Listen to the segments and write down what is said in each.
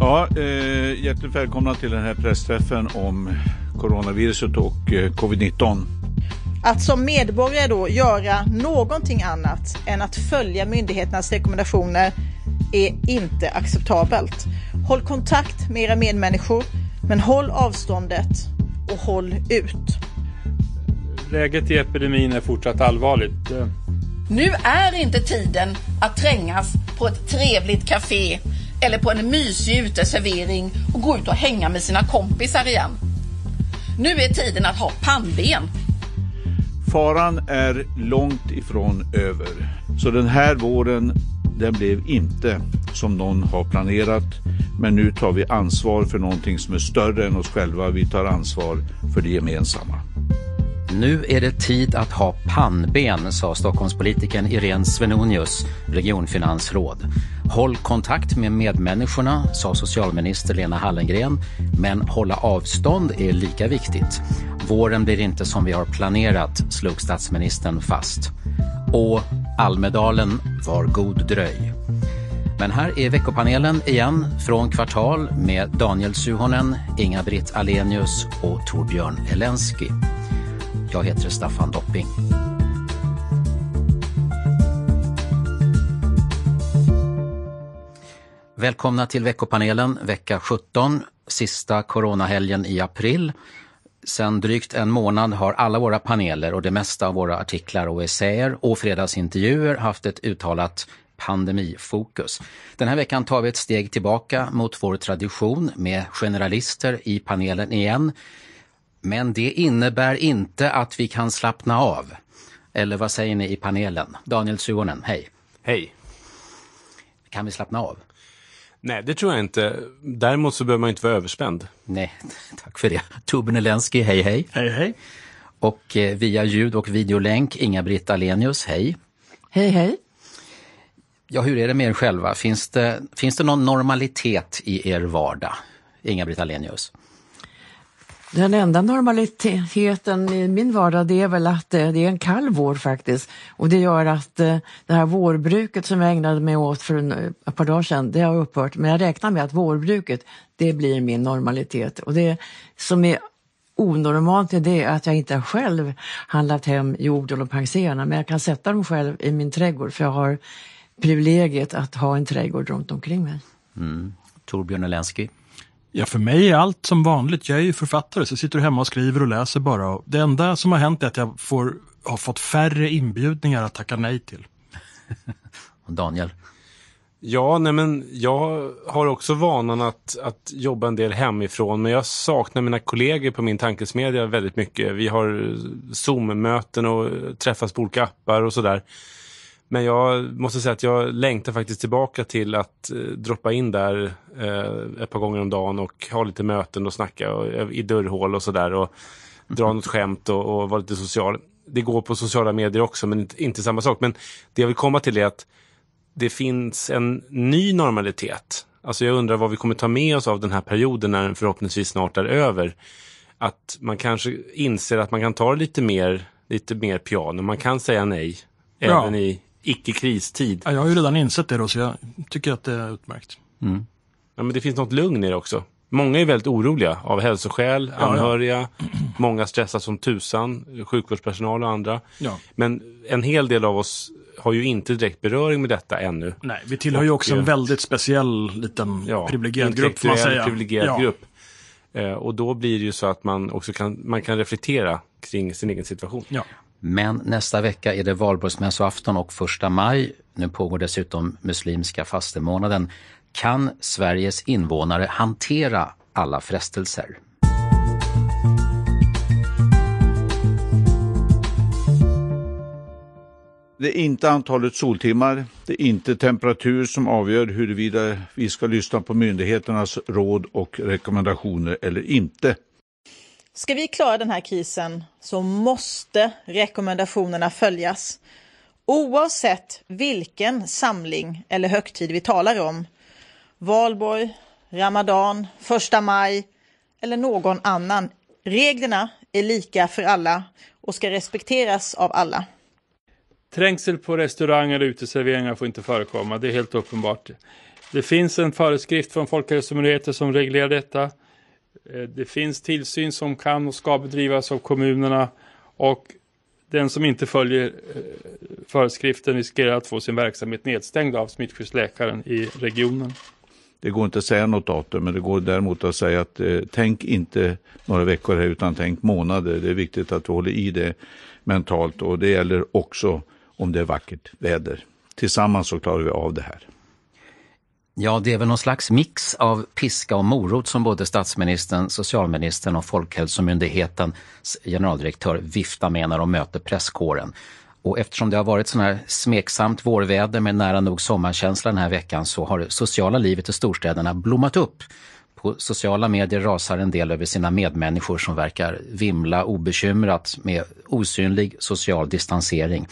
Ja, eh, hjärtligt välkomna till den här pressträffen om coronaviruset och eh, covid-19. Att som medborgare då göra någonting annat än att följa myndigheternas rekommendationer är inte acceptabelt. Håll kontakt med era medmänniskor, men håll avståndet och håll ut. Läget i epidemin är fortsatt allvarligt. Nu är inte tiden att trängas på ett trevligt café eller på en mysig uteservering och gå ut och hänga med sina kompisar igen. Nu är tiden att ha pannben. Faran är långt ifrån över. Så den här våren, den blev inte som någon har planerat. Men nu tar vi ansvar för någonting som är större än oss själva. Vi tar ansvar för det gemensamma. Nu är det tid att ha pannben, sa Stockholmspolitikern Irene Svenonius, regionfinansråd. Håll kontakt med medmänniskorna, sa socialminister Lena Hallengren, men hålla avstånd är lika viktigt. Våren blir inte som vi har planerat, slog statsministern fast. Och Almedalen var god dröj. Men här är veckopanelen igen från Kvartal med Daniel Suhonen, Inga-Britt Alenius och Torbjörn Elensky. Jag heter Staffan Dopping. Välkomna till veckopanelen vecka 17, sista coronahelgen i april. Sen drygt en månad har alla våra paneler och det mesta av våra artiklar och essäer och fredagsintervjuer haft ett uttalat pandemifokus. Den här veckan tar vi ett steg tillbaka mot vår tradition med generalister i panelen igen. Men det innebär inte att vi kan slappna av. Eller vad säger ni i panelen? Daniel Suhonen, hej. Hej. Kan vi slappna av? Nej, det tror jag inte. Däremot så behöver man inte vara överspänd. Nej, tack för det. Torbjörn Elensky, hej hej. Hej hej. Och eh, via ljud och videolänk, Inga-Britt Alenius, hej. Hej hej. Ja, hur är det med er själva? Finns det, finns det någon normalitet i er vardag? Inga-Britt Alenius. Den enda normaliteten i min vardag det är väl att eh, det är en kall vår faktiskt. Och det gör att eh, det här vårbruket som jag ägnade mig åt för en, eh, ett par dagar sedan, det har upphört. Men jag räknar med att vårbruket, det blir min normalitet. Och det som är onormalt är det att jag inte själv handlat hem jorden och panserna, men jag kan sätta dem själv i min trädgård för jag har privilegiet att ha en trädgård runt omkring mig. Mm. Torbjörn Elensky. Ja, för mig är allt som vanligt. Jag är ju författare så jag sitter hemma och skriver och läser bara. Det enda som har hänt är att jag får, har fått färre inbjudningar att tacka nej till. och Daniel? Ja, nej men jag har också vanan att, att jobba en del hemifrån, men jag saknar mina kollegor på min tankesmedja väldigt mycket. Vi har Zoom-möten och träffas på olika appar och sådär. Men jag måste säga att jag längtar faktiskt tillbaka till att eh, droppa in där eh, ett par gånger om dagen och ha lite möten och snacka och, eh, i dörrhål och sådär och dra något skämt och, och vara lite social. Det går på sociala medier också, men inte, inte samma sak. Men det jag vill komma till är att det finns en ny normalitet. Alltså jag undrar vad vi kommer ta med oss av den här perioden när den förhoppningsvis snart är över. Att man kanske inser att man kan ta det lite mer, lite mer piano. Man kan säga nej, Ja. även i icke-kristid. Ja, jag har ju redan insett det då, så jag tycker att det är utmärkt. Mm. Ja, men det finns något lugn i det också. Många är väldigt oroliga av hälsoskäl, ja. anhöriga. Många stressar som tusan, sjukvårdspersonal och andra. Ja. Men en hel del av oss har ju inte direkt beröring med detta ännu. Nej, vi tillhör ju Och, också en eh, väldigt speciell liten privilegierad grupp får man säga. privilegierad ja. grupp. Eh, och då blir det ju så att man också kan, man kan reflektera kring sin egen situation. Men nästa vecka är det valborgsmässoafton och första maj. Nu pågår dessutom muslimska fastemånaden. Kan Sveriges invånare hantera alla frestelser? Det är inte antalet soltimmar, det är inte temperatur som avgör huruvida vi ska lyssna på myndigheternas råd och rekommendationer eller inte. Ska vi klara den här krisen så måste rekommendationerna följas. Oavsett vilken samling eller högtid vi talar om. Valborg, Ramadan, första maj eller någon annan. Reglerna är lika för alla och ska respekteras av alla. Trängsel på restauranger och uteserveringar får inte förekomma, det är helt uppenbart. Det finns en föreskrift från Folkhälsomyndigheten som reglerar detta. Eh, det finns tillsyn som kan och ska bedrivas av kommunerna och den som inte följer eh, föreskriften riskerar att få sin verksamhet nedstängd av smittskyddsläkaren i regionen. Det går inte att säga något datum, men det går däremot att säga att eh, tänk inte några veckor här utan tänk månader. Det är viktigt att vi håller i det mentalt och det gäller också om det är vackert väder. Tillsammans så klarar vi av det här. Ja, det är väl någon slags mix av piska och morot som både statsministern, socialministern och Folkhälsomyndighetens generaldirektör viftar med när de möter presskåren. Och eftersom det har varit sån här smeksamt vårväder med nära nog sommarkänsla den här veckan så har det sociala livet i storstäderna blommat upp. På sociala medier rasar en del över sina medmänniskor som verkar vimla obekymrat med osynlig social distansering.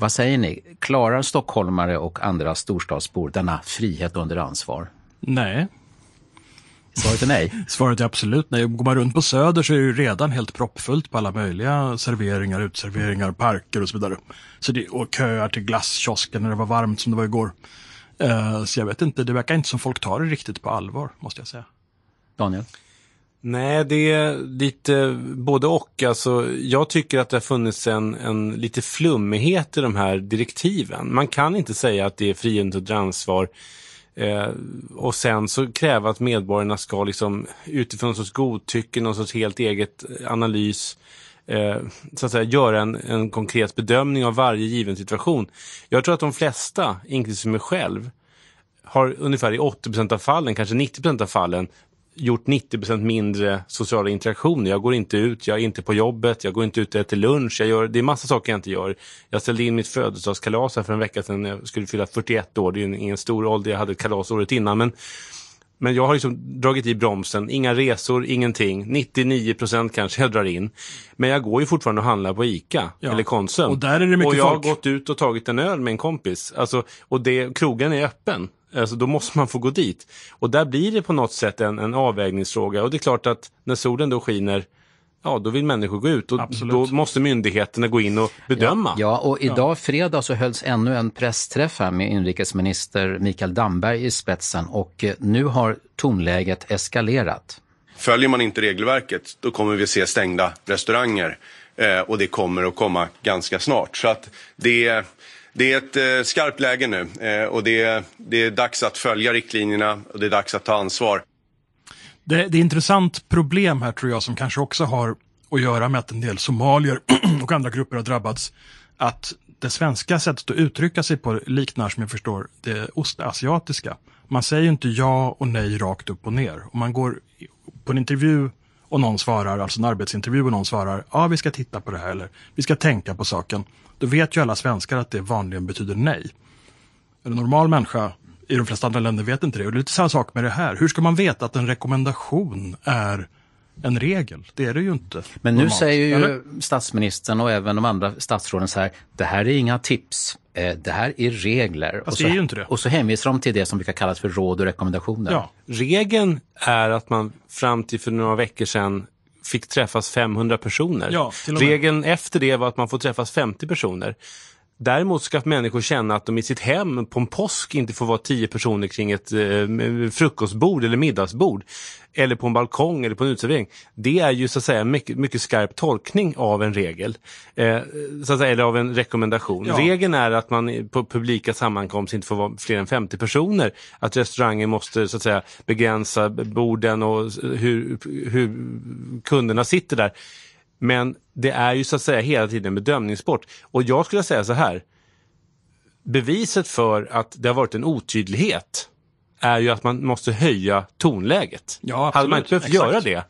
Vad säger ni? Klarar stockholmare och andra storstadsbor denna frihet under ansvar? Nej. Svaret är nej? Svaret är absolut nej. Går man runt på Söder så är det redan helt proppfullt på alla möjliga serveringar, utserveringar, parker och så vidare. Så det, och köer till glasskiosken när det var varmt som det var igår. Uh, så jag vet inte, det verkar inte som folk tar det riktigt på allvar, måste jag säga. Daniel? Nej, det är lite både och. Alltså, jag tycker att det har funnits en, en lite flummighet i de här direktiven. Man kan inte säga att det är frihet under ansvar eh, och sen så kräva att medborgarna ska liksom utifrån någon sorts godtycke, någon sorts helt eget analys eh, så att säga göra en, en konkret bedömning av varje given situation. Jag tror att de flesta, inklusive mig själv, har ungefär i 80% av fallen, kanske 90% av fallen, gjort 90% mindre sociala interaktioner. Jag går inte ut, jag är inte på jobbet, jag går inte ut och äter lunch. Jag gör, det är massa saker jag inte gör. Jag ställde in mitt födelsedagskalas här för en vecka sedan när jag skulle fylla 41 år. Det är ingen stor ålder, jag hade kalas året innan. Men, men jag har liksom dragit i bromsen. Inga resor, ingenting. 99 procent kanske jag drar in. Men jag går ju fortfarande och handlar på ICA ja. eller Konsum. Och där är det mycket Och jag folk. har gått ut och tagit en öl med en kompis. Alltså, och det, krogen är öppen. Alltså då måste man få gå dit. Och där blir det på något sätt en, en avvägningsfråga. Och det är klart att när solen då skiner, ja då vill människor gå ut. Och Absolut. då måste myndigheterna gå in och bedöma. Ja, och idag fredag så hölls ännu en pressträff här med inrikesminister Mikael Damberg i spetsen och eh, nu har tonläget eskalerat. Följer man inte regelverket då kommer vi se stängda restauranger eh, och det kommer att komma ganska snart. Så att det det är ett eh, skarpt läge nu eh, och det är, det är dags att följa riktlinjerna och det är dags att ta ansvar. Det, det är ett intressant problem här tror jag som kanske också har att göra med att en del somalier och andra grupper har drabbats. Att det svenska sättet att uttrycka sig på liknar som jag förstår det ostasiatiska. Man säger inte ja och nej rakt upp och ner. Om man går på en intervju och någon svarar, alltså en arbetsintervju och någon svarar ja vi ska titta på det här eller vi ska tänka på saken. Då vet ju alla svenskar att det vanligen betyder nej. En normal människa i de flesta andra länder vet inte det. Och det är lite samma sak med det här. Hur ska man veta att en rekommendation är en regel? Det är det ju inte. Men nu normalt. säger ju Eller? statsministern och även de andra statsråden så här, det här är inga tips, eh, det här är regler. och, det så, är ju inte det. och så hänvisar de till det som brukar kallas för råd och rekommendationer. Ja. Regeln är att man fram till för några veckor sedan fick träffas 500 personer. Ja. Regeln efter det var att man får träffas 50 personer. Däremot ska människor känna att de i sitt hem på en påsk inte får vara tio personer kring ett eh, frukostbord eller middagsbord eller på en balkong eller på en uteservering. Det är ju så att säga mycket, mycket skarp tolkning av en regel, eh, så att säga, eller av en rekommendation. Ja. Regeln är att man på publika sammankomster inte får vara fler än 50 personer, att restaurangen måste så att säga begränsa borden och hur, hur kunderna sitter där. Men det är ju så att säga hela tiden en bedömningssport. Och jag skulle säga så här. Beviset för att det har varit en otydlighet är ju att man måste höja tonläget. Ja, absolut. Hade man inte behövt Exakt. göra det,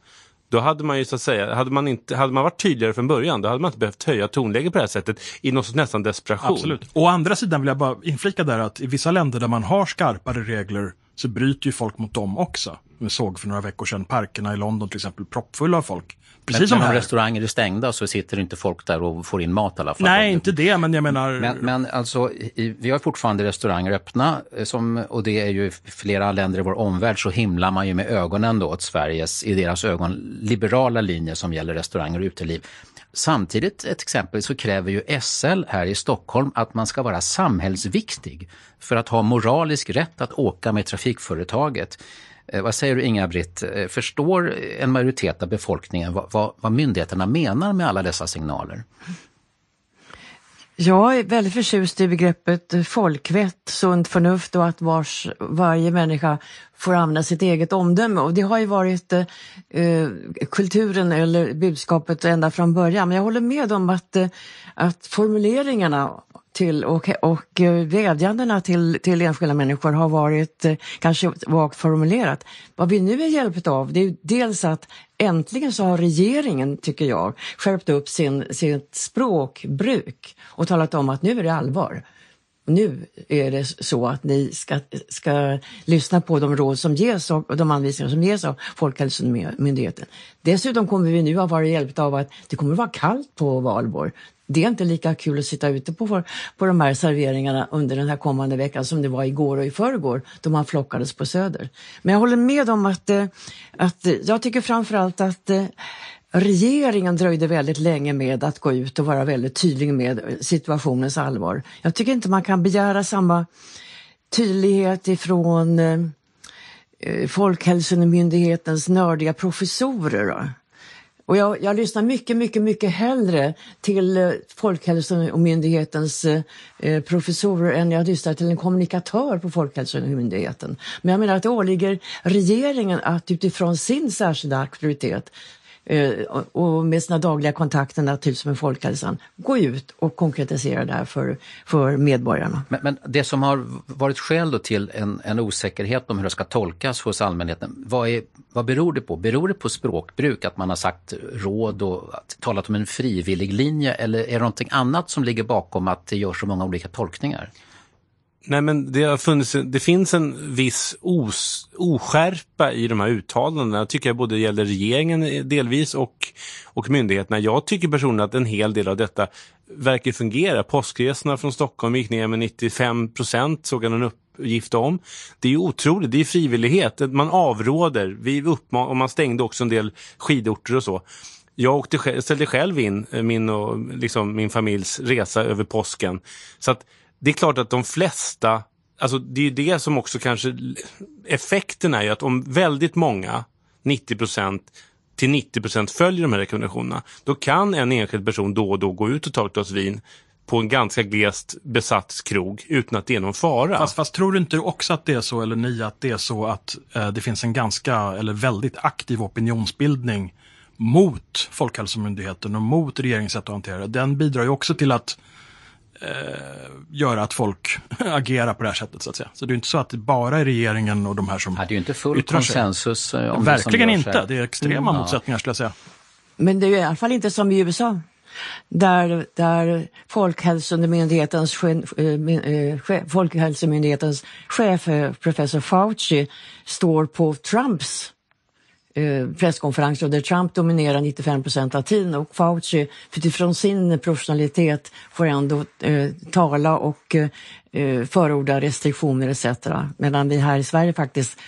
då hade man ju så att säga, hade man, inte, hade man varit tydligare från början, då hade man inte behövt höja tonläget på det här sättet i något nästan desperation. Absolut. Å andra sidan vill jag bara inflika där att i vissa länder där man har skarpare regler så bryter ju folk mot dem också. Vi såg för några veckor sedan parkerna i London till exempel proppfulla av folk. Precis men, som men om restauranger är stängda så sitter inte folk där och får in mat i alla fall. Nej, inte det, men jag menar... Men, men alltså, i, vi har fortfarande restauranger öppna eh, som, och det är ju i flera länder i vår omvärld så himlar man ju med ögonen då åt Sveriges, i deras ögon, liberala linje som gäller restauranger och uteliv. Samtidigt, ett exempel, så kräver ju SL här i Stockholm att man ska vara samhällsviktig för att ha moralisk rätt att åka med trafikföretaget. Eh, vad säger du Inga-Britt, eh, förstår en majoritet av befolkningen vad, vad, vad myndigheterna menar med alla dessa signaler? Jag är väldigt förtjust i begreppet folkvett, sunt förnuft och att vars, varje människa får använda sitt eget omdöme. Och det har ju varit eh, eh kulturen eller budskapet ända från början. Men jag håller med om att, eh, att formuleringarna till och, och eh, vädjandena till, till enskilda människor har varit eh, kanske vagt formulerat. Vad vi nu är hjälpt av det är dels att äntligen så har regeringen, tycker jag, skärpt upp sin, sitt språkbruk och talat om att nu är det allvar. Nu är det så att ni ska, ska lyssna på de råd som ges och de anvisningar som ges av Folkhälsomyndigheten. Dessutom kommer vi nu att vara hjälpta av att det kommer att vara kallt på valborg det är inte lika kul att sitta ute på, på de här serveringarna under den här kommande veckan som det var igår och i förrgår då man flockades på Söder. Men jag håller med om att, eh, att eh, jag tycker framförallt att eh, regeringen dröjde väldigt länge med att gå ut och vara väldigt tydlig med situationens allvar. Jag tycker inte man kan begära samma tydlighet ifrån Folkhälsomyndighetens nördiga professorer. Och jag, jag lyssnar mycket, mycket, mycket hellre till eh, Folkhälsomyndighetens eh, eh, professorer än jag lyssnar till en kommunikatör på Folkhälsomyndigheten. Men jag menar att det åligger regeringen att utifrån sin särskilda auktoritet Eh, och med sina dagliga kontakter naturligtvis typ med folkhälsan gå ut och konkretisera det här för, för medborgarna. Men, men det som har varit skäl till en, en, osäkerhet om hur det ska tolkas hos allmänheten, vad, är, vad beror det på? Beror det på språkbruk, att man har sagt råd och talat om en frivillig linje eller är det någonting annat som ligger bakom att det görs så många olika tolkningar? Nej men det, har funnits, det finns en viss os, oskärpa i de här uttalandena. Jag tycker jag både gäller regeringen delvis och, och myndigheterna. Jag tycker personligen att en hel del av detta verkar fungera. Påskresorna från Stockholm gick ner med 95 procent, såg jag någon uppgift om. Det är ju otroligt, det är frivillighet. Man avråder, vi uppman och man stängde också en del skidorter och så. Jag åkte, ställde själv in min och liksom min familjs resa över påsken. Så att det är klart att de flesta, alltså det är ju det som också kanske, effekten är ju att om väldigt många, 90 procent till 90 procent följer de här rekommendationerna, då kan en enskild person då och då gå ut och ta ett glas vin på en ganska glest besatt krog utan att det är någon fara. Fast, fast, tror du inte också att det är så, eller ni, att det är så att eh, det finns en ganska, eller väldigt aktiv opinionsbildning mot Folkhälsomyndigheten och mot regeringens sätt att hantera det. Den bidrar ju också till att eh, göra att folk agerar på det här sättet så att säga. Så det är inte så att det bara är regeringen och de här som Det är ju inte full konsensus. Eh, om Verkligen det inte, det är extrema mm, motsättningar skulle jag säga. Men det är i alla fall inte som i USA. Där, där Folkhälsomyndighetens, eh, Folkhälsomyndighetens chef, professor Fauci, står på Trumps eh, presskonferenser där Trump dominerar 95 procent av tiden och Fauci utifrån sin professionalitet får ändå eh, tala och eh, eh förorda restriktioner etc. Medan vi här i Sverige faktiskt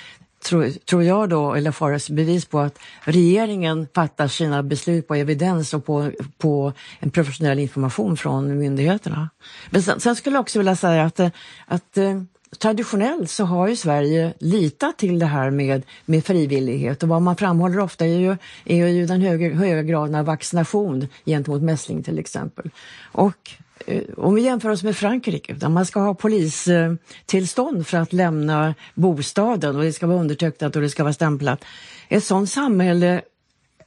tror, tror jag då, eller får bevis på att regeringen fattar sina beslut på evidens och på, på en professionell information från myndigheterna. Men sen, sen skulle jag också vilja säga att, eh, att eh, traditionellt så har ju Sverige litat till det här med, med frivillighet och vad man framhåller ofta är ju, är ju den höga, höga graden av vaccination gentemot mässling till exempel. Och eh, om vi jämför oss med Frankrike, där man ska ha polistillstånd för att lämna bostaden och det ska vara undertecknat och det ska vara stämplat. Ett sådant samhälle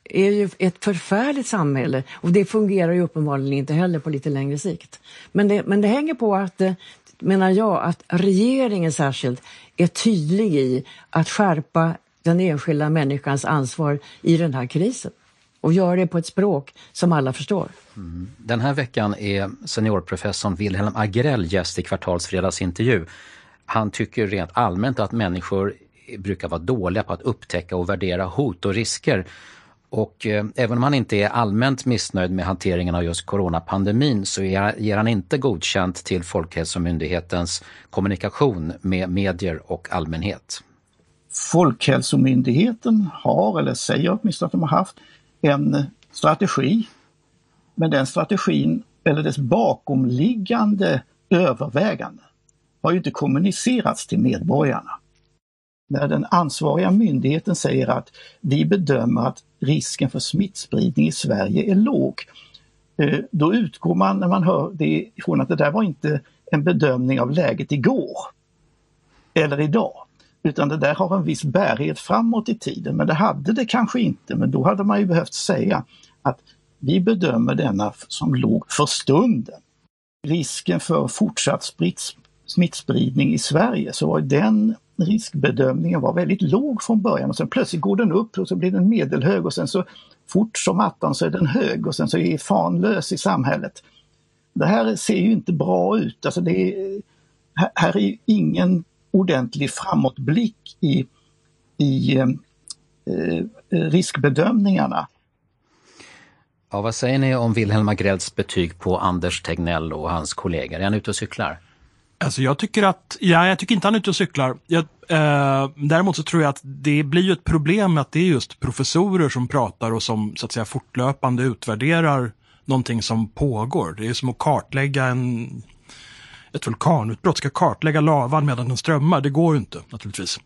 är ju ett förfärligt samhälle och det fungerar ju uppenbarligen inte heller på lite längre sikt. Men det, men det hänger på att eh, menar jag att regeringen särskilt är tydlig i att skärpa den enskilda människans ansvar i den här krisen och gör det på ett språk som alla förstår. Mm. Den här veckan är seniorprofessorn Wilhelm Agrell gäst i Kvartals fredagsintervju. Han tycker rent allmänt att människor brukar vara dåliga på att upptäcka och värdera hot och risker och eh, även om han inte är allmänt missnöjd med hanteringen av just coronapandemin så är, ger han inte godkänt till Folkhälsomyndighetens kommunikation med medier och allmänhet. Folkhälsomyndigheten har, eller säger åtminstone att de har haft, en strategi. Men den strategin, eller dess bakomliggande övervägande, har ju inte kommunicerats till medborgarna när den ansvariga myndigheten säger att vi bedömer att risken för smittspridning i Sverige är låg. Eh, då utgår man när man hör det ifrån att det där var inte en bedömning av läget igår eller idag. Utan det där har en viss bärighet framåt i tiden, men det hade det kanske inte. Men då hade man ju behövt säga att vi bedömer denna som låg för stunden. Risken för fortsatt smittspridning i Sverige så var den riskbedömningen var väldigt låg från början och sen plötsligt går den upp och så blir den medelhög och sen så fort som attan så är den hög och sen så är fan lös i samhället. Det här ser ju inte bra ut. Alltså det är, här är ingen ordentlig framåtblick i, i eh, eh riskbedömningarna. Ja, vad säger ni om Wilhelm Agrells betyg på Anders Tegnell och hans kollegor? Är han ute och cyklar? Alltså jag tycker att, ja, jag tycker inte han är ute och cyklar. Jag, eh, däremot så tror jag att det blir ju ett problem med att det är just professorer som pratar och som så att säga fortlöpande utvärderar någonting som pågår. Det är som att kartlägga en, ett vulkanutbrott, ska kartlägga lavan medan den strömmar. Det går ju inte naturligtvis.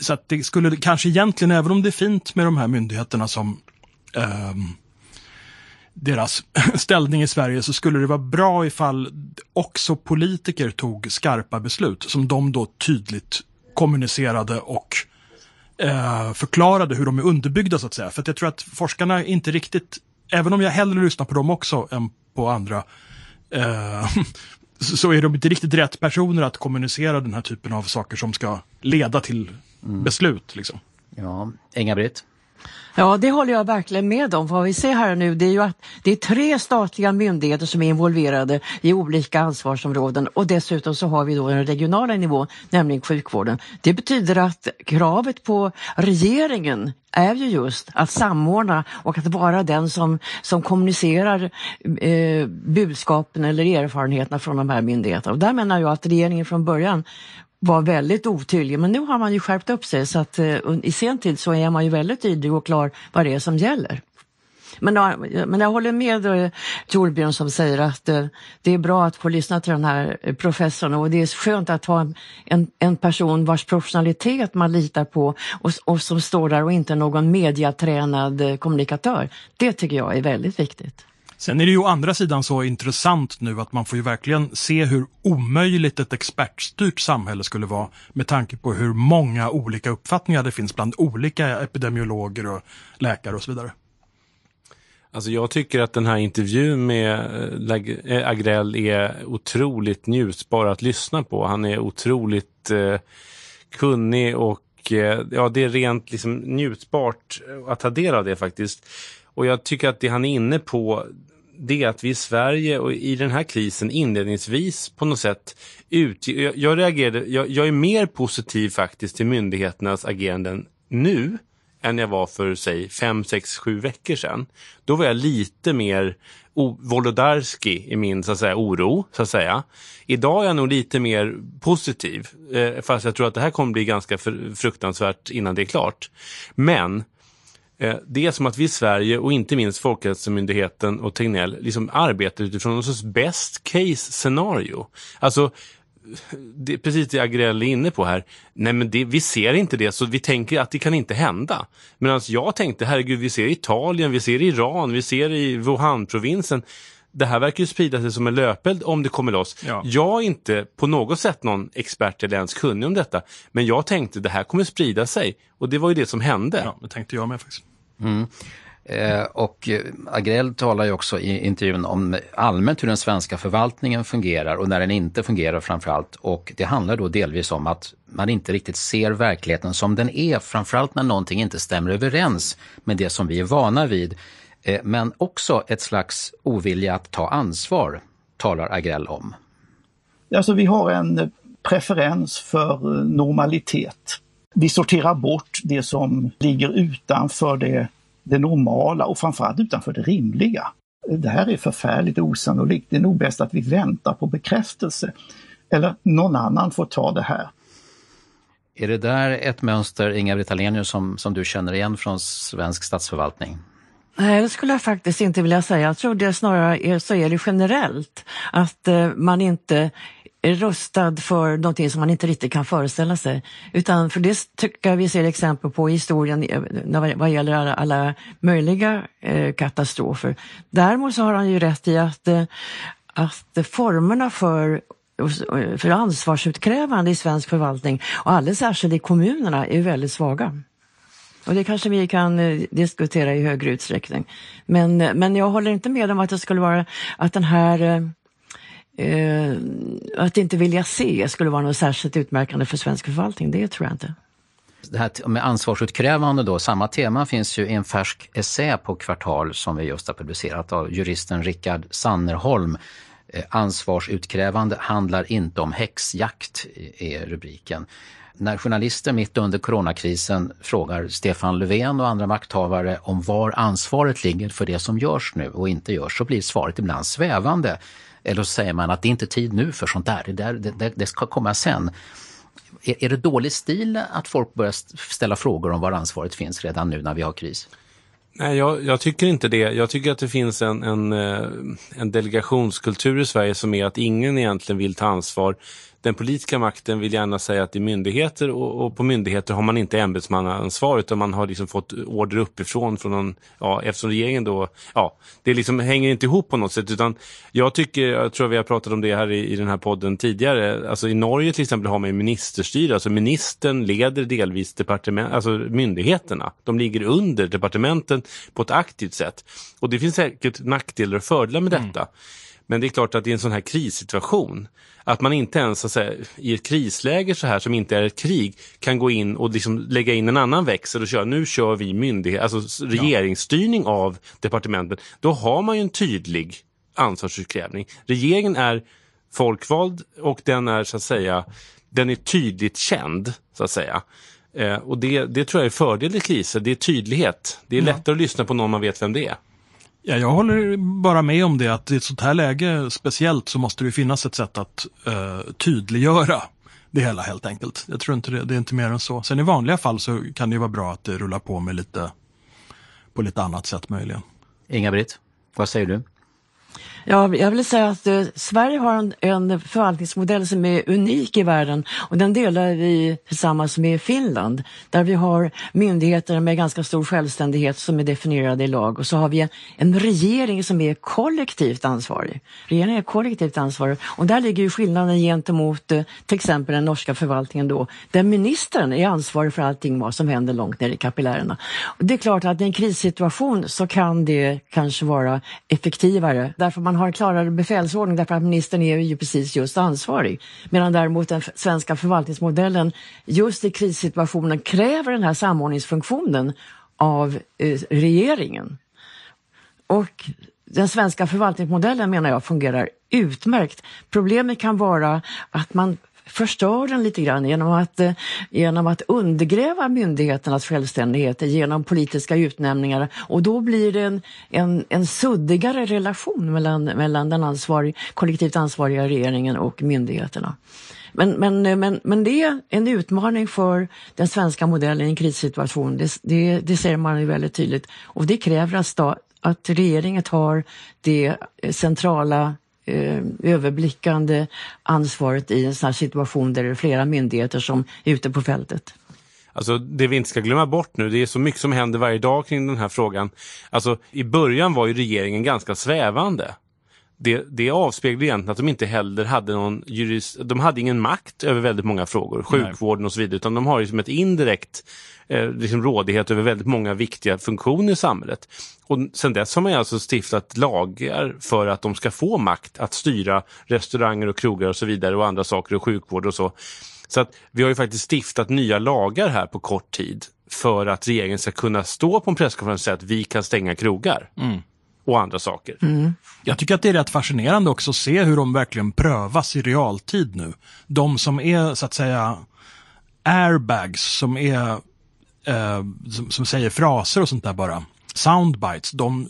Så att det skulle kanske egentligen, även om det är fint med de här myndigheterna som eh, deras ställning i Sverige så skulle det vara bra ifall också politiker tog skarpa beslut som de då tydligt kommunicerade och eh, förklarade hur de är underbyggda så att säga. För att jag tror att forskarna inte riktigt, även om jag hellre lyssnar på dem också än på andra, eh, så är de inte riktigt rätt personer att kommunicera den här typen av saker som ska leda till mm. beslut. Liksom. Ja, Inga-Britt? Ja, det håller jag verkligen med om. Vad vi ser här nu det är ju att det är tre statliga myndigheter som är involverade i olika ansvarsområden och dessutom så har vi då den regionala nivån, nämligen sjukvården. Det betyder att kravet på regeringen är ju just att samordna och att vara den som, som kommunicerar eh, budskapen eller erfarenheterna från de här myndigheterna. Och där menar jag att regeringen från början var väldigt otydlig. Men nu har man ju skärpt upp sig så att eh, i sen tid så är man ju väldigt tydlig och klar vad det är som gäller. Men, men jag håller med eh, Torbjörn som säger att eh, det är bra att få lyssna till den här eh, professorn och det är skönt att ha en, en person vars professionalitet man litar på och, och som står där och inte någon mediatränad kommunikatör. Det tycker jag är väldigt viktigt. Sen är det ju å andra sidan så intressant nu att man får ju verkligen se hur omöjligt ett expertstyrt samhälle skulle vara med tanke på hur många olika uppfattningar det finns bland olika epidemiologer och läkare och så vidare. Alltså jag tycker att den här intervjun med eh, eh, Agrell är otroligt njutbar att lyssna på. Han är otroligt eh, kunnig och ja, det är rent liksom njutbart att ta del av det faktiskt. Och jag tycker att det han är inne på, det är att vi i Sverige och i den här krisen inledningsvis på något sätt ut, jag, jag reagerade, jag, jag, är mer positiv faktiskt till myndigheternas ageranden nu än jag var för, säg, fem, sex, sju veckor sedan. Då var jag lite mer Wolodarski i min så att säga, oro, så att säga. Idag är jag nog lite mer positiv, eh, fast jag tror att det här kommer bli ganska fruktansvärt innan det är klart. Men det är som att vi i Sverige och inte minst Folkhälsomyndigheten och Tegnell liksom arbetar utifrån någon sorts best case scenario. Alltså det är precis det Agrell är inne på här. Nej men det, vi ser inte det så vi tänker att det kan inte hända. Medan jag tänkte, herregud vi ser Italien, vi ser Iran, vi ser i Wuhan-provinsen. Det här verkar ju sprida sig som en löpeld om det kommer loss. Ja. Jag är inte på något sätt någon expert eller ens kunnig om detta. Men jag tänkte det här kommer sprida sig. Och det var ju det som hände. Ja, det tänkte jag med faktiskt. Mm. Eh, och Agrell talar ju också i intervjun om allmänt hur den svenska förvaltningen fungerar och när den inte fungerar framförallt. Och det handlar då delvis om att man inte riktigt ser verkligheten som den är, framförallt när någonting inte stämmer överens med det som vi är vana vid. Eh, men också ett slags ovilja att ta ansvar, talar Agrell om. Alltså vi har en preferens för normalitet. Vi sorterar bort det som ligger utanför det det normala och framförallt utanför det rimliga. Det här är förfärligt osannolikt. Det är nog bäst att vi väntar på bekräftelse. Eller någon annan får ta det här. Är det där ett mönster, Inga-Britt Ahlenius, som, som du känner igen från svensk statsförvaltning? Nej, det skulle jag faktiskt inte vilja säga. Jag tror det snarare är, så är det generellt. Att eh, man inte rustad för någonting som man inte riktigt kan föreställa sig. Utan för det tycker jag vi ser exempel på i historien eh, vad gäller alla, alla möjliga eh, katastrofer. Däremot så har han ju rätt i att, eh, att formerna för för ansvarsutkrävande i svensk förvaltning och alldeles särskilt i kommunerna är väldigt svaga. Och det kanske vi kan eh, diskutera i högre utsträckning. Men, eh, men jag håller inte med om att det skulle vara att den här eh, att inte vilja se skulle vara något särskilt utmärkande för svensk förvaltning, det tror jag inte. Det här med ansvarsutkrävande då, samma tema finns ju i en färsk essä på Kvartal som vi just har publicerat av juristen Rickard Sannerholm. Eh, ansvarsutkrävande handlar inte om häxjakt, är rubriken. När journalister mitt under coronakrisen frågar Stefan Löfven och andra makthavare om var ansvaret ligger för det som görs nu och inte görs så blir svaret ibland svävande. Eller så säger man att det är inte tid nu för sånt där, det, där, det, det ska komma sen. Är, är det dålig stil att folk börjar ställa frågor om var ansvaret finns redan nu när vi har kris? Nej, jag, jag, tycker inte det. Jag tycker att det finns en, en, eh, en delegationskultur i Sverige som är att ingen egentligen vill ta ansvar den politiska makten vill gärna säga att det är myndigheter och, och på myndigheter har man inte ämbetsmannaansvar utan man har liksom fått order uppifrån från någon, ja, eftersom regeringen då, ja, det liksom hänger inte ihop på något sätt utan jag tycker, jag tror vi har pratat om det här i, i den här podden tidigare, alltså i Norge till exempel har man ministerstyre, alltså ministern leder delvis departement, alltså myndigheterna, de ligger under departementen på ett aktivt sätt och det finns säkert nackdelar och fördelar med mm. detta. Mm. Men det är klart att i en sån här krissituation, att man inte ens så säga, i ett krisläge så här som inte är ett krig kan gå in och liksom lägga in en annan växel och köra, nu kör vi myndighet, alltså regeringsstyrning av departementen. Då har man ju en tydlig ansvarsutkrävning. Regeringen är folkvald och den är så att säga, den är tydligt känd så att säga. Eh, och det, det tror jag är fördel i kriser, det är tydlighet. Det är ja. lättare att lyssna på någon man vet vem det är. Ja, jag håller bara med om det att i ett sånt här läge speciellt så måste det finnas ett sätt att uh, tydliggöra det hela helt enkelt. Jag tror inte det, det är inte mer än så. Sen i vanliga fall så kan det vara bra att det rullar på med lite på lite annat sätt möjligen. Inga-Britt, vad säger du? Ja, jag vill säga att eh, Sverige har en, en förvaltningsmodell som är unik i världen och den delar vi tillsammans med Finland där vi har myndigheter med ganska stor självständighet som är definierade i lag och så har vi en, en regering som är kollektivt ansvarig. Regeringen är kollektivt ansvarig och där ligger ju skillnaden gentemot eh, till exempel den norska förvaltningen då där ministern är ansvarig för allting vad som händer långt ner i kapillärerna. Och det är klart att i en krissituation så kan det kanske vara effektivare därför man man har en klarare befälsordning därför att ministern är ju precis just ansvarig. Medan däremot den svenska förvaltningsmodellen just i krissituationen kräver den här samordningsfunktionen av eh, regeringen. Och den svenska förvaltningsmodellen menar jag fungerar utmärkt. Problemet kan vara att man förstör den lite grann genom att, eh, genom att undergräva myndigheternas självständighet genom politiska utnämningar och då blir det en, en, en suddigare relation mellan, mellan den ansvarig, kollektivt ansvariga regeringen och myndigheterna. Men, men, eh, men, men det är en utmaning för den svenska modellen i en krissituation. Det, det, det ser man ju väldigt tydligt. Och det kräver att, sta, att regeringen tar det eh, centrala överblickande ansvaret i en sån här situation där det är flera myndigheter som är ute på fältet. Alltså det vi inte ska glömma bort nu, det är så mycket som händer varje dag kring den här frågan. Alltså i början var ju regeringen ganska svävande det, det avspeglar egentligen att de inte heller hade någon juris, de hade ingen makt över väldigt många frågor, sjukvården och så vidare, utan de har ju som ett indirekt eh, liksom rådighet över väldigt många viktiga funktioner i samhället. Och sen dess har man alltså stiftat lagar för att de ska få makt att styra restauranger och krogar och så vidare och andra saker och sjukvård och så. Så att vi har ju faktiskt stiftat nya lagar här på kort tid för att regeringen ska kunna stå på en presskonferens och säga att vi kan stänga krogar. Mm och andra saker. Mm. Jag tycker att det är rätt fascinerande också att se hur de verkligen prövas i realtid nu. De som är så att säga airbags, som är eh, som, som, säger fraser och sånt där bara. Soundbites, de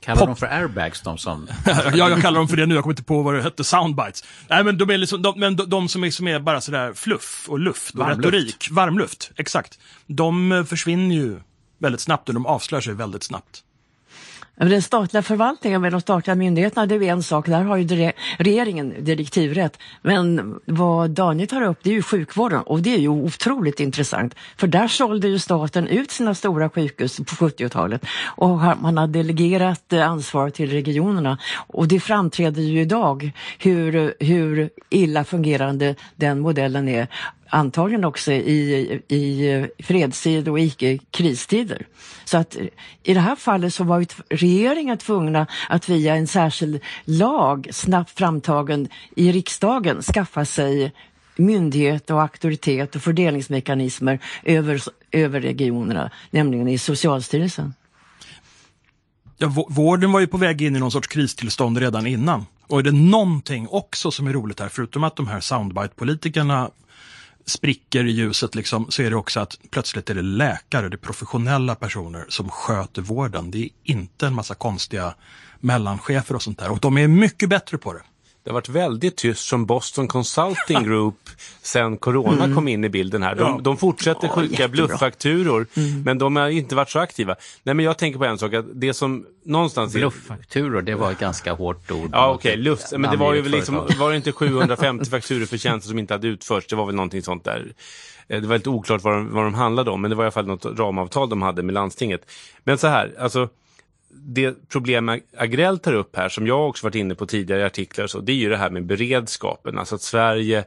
Kallar de för airbags de som... ja, jag kallar dem för det nu, jag kommer inte på vad det hette, soundbites. Nej men de är liksom, de, men de, de som, är, som är bara sådär fluff och luft och Varmluft. retorik. Varmluft, exakt. De eh, försvinner ju väldigt snabbt och de avslöjar sig väldigt snabbt. Den statliga förvaltningen med de statliga myndigheterna, det är en sak. Där har ju regeringen direktivrätt. Men vad Daniel tar upp, det är ju sjukvården och det är ju otroligt intressant. För där sålde ju staten ut sina stora sjukhus på 70-talet och man har delegerat eh, ansvar till regionerna. Och det framträder ju idag hur, hur illa fungerande den modellen är antagligen också i, i fredstid och icke-kristider. Så att i det här fallet så var regeringen tvungna att via en särskild lag, snabbt framtagen i riksdagen, skaffa sig myndighet och auktoritet och fördelningsmekanismer över, över regionerna, nämligen i Socialstyrelsen. Ja, vården var ju på väg in i någon sorts kristillstånd redan innan. Och är det någonting också som är roligt här, förutom att de här soundbite-politikerna spricker i ljuset liksom, så är det också att plötsligt är det läkare, det är professionella personer som sköter vården. Det är inte en massa konstiga mellanchefer och sånt där. Och de är mycket bättre på det. Det har varit väldigt tyst från Boston Consulting Group sen corona mm. kom in i bilden här. De, ja. de fortsätter ja, skicka blufffakturor mm. men de har inte varit så aktiva. Nej men jag tänker på en sak, att det som någonstans... Blufffakturor, det var ett ganska hårt ord. Ja okej, okay. luft. Men det var ju liksom, var det inte 750 fakturor för tjänster som inte hade utförts? Det var väl någonting sånt där. Eh, det var lite oklart vad de, vad de handlade om, men det var i alla fall något ramavtal de hade med landstinget. Men så här, alltså det problem Agrell tar upp här, som jag också varit inne på tidigare i artiklar, så, det är ju det här med beredskapen. Alltså att Sverige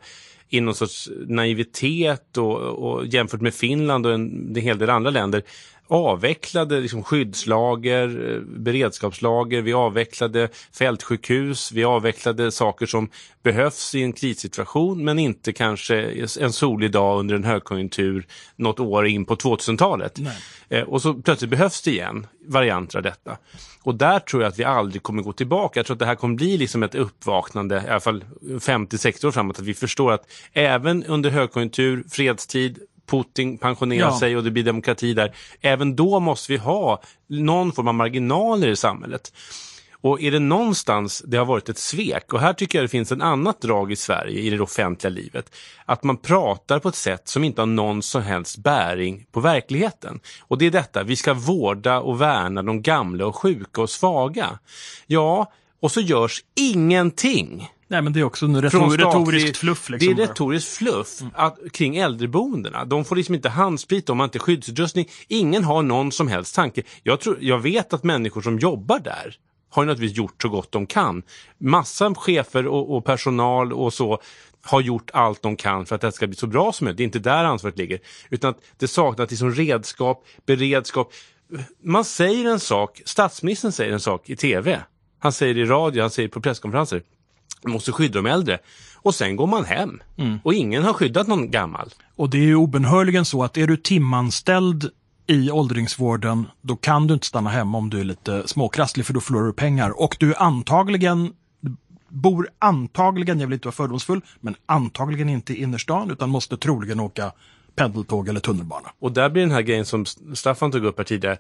i någon sorts naivitet och, och jämfört med Finland och en, en hel del andra länder avvecklade liksom skyddslager, eh, beredskapslager, vi avvecklade fältsjukhus, vi avvecklade saker som behövs i en krissituation men inte kanske en solig dag under en högkonjunktur något år in på 2000-talet. Eh, och så plötsligt behövs det igen varianter av detta. Och där tror jag att vi aldrig kommer gå tillbaka. Jag tror att det här kommer bli liksom ett uppvaknande, i alla fall 50-60 år framåt, att vi förstår att även under högkonjunktur, fredstid, Putin pensionerar ja. sig och det blir demokrati där. Även då måste vi ha någon form av marginaler i samhället. Och är det någonstans det har varit ett svek, och här tycker jag det finns ett annat drag i Sverige i det offentliga livet, att man pratar på ett sätt som inte har någon som helst bäring på verkligheten. Och det är detta, vi ska vårda och värna de gamla och sjuka och svaga. Ja, och så görs ingenting. Nej, men det är också en retor retoriskt fluff. Liksom. Det är retoriskt fluff mm. att, kring äldreboendena. De får liksom inte handsprit, de har inte skyddsutrustning. Ingen har någon som helst tanke. Jag, tror, jag vet att människor som jobbar där har naturligtvis gjort så gott de kan. Massa chefer och, och personal och så har gjort allt de kan för att det ska bli så bra som möjligt. Det är inte där ansvaret ligger. Utan att det saknas liksom redskap, beredskap. Man säger en sak, statsministern säger en sak i tv. Han säger i radio, han säger på presskonferenser. Måste skydda de äldre. Och sen går man hem. Mm. Och ingen har skyddat någon gammal. Och det är ju obenhörligen så att är du timanställd i åldringsvården, då kan du inte stanna hemma om du är lite småkrasslig för då förlorar du pengar. Och du är antagligen bor antagligen, jag vill inte vara fördomsfull, men antagligen inte i innerstan utan måste troligen åka pendeltåg eller tunnelbana. Och där blir den här grejen som Staffan tog upp här tidigare.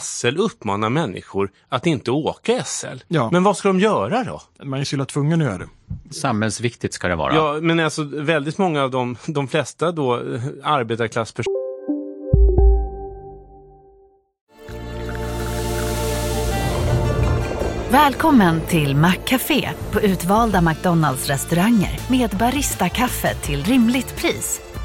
SL uppmanar människor att inte åka SL. Ja. Men vad ska de göra då? Man är så illa tvungen att göra det. Samhällsviktigt ska det vara. Ja, men alltså väldigt många av de, de flesta då eh, arbetarklasspersoner Välkommen till Maccafé på utvalda McDonalds restauranger med Baristakaffe till rimligt pris.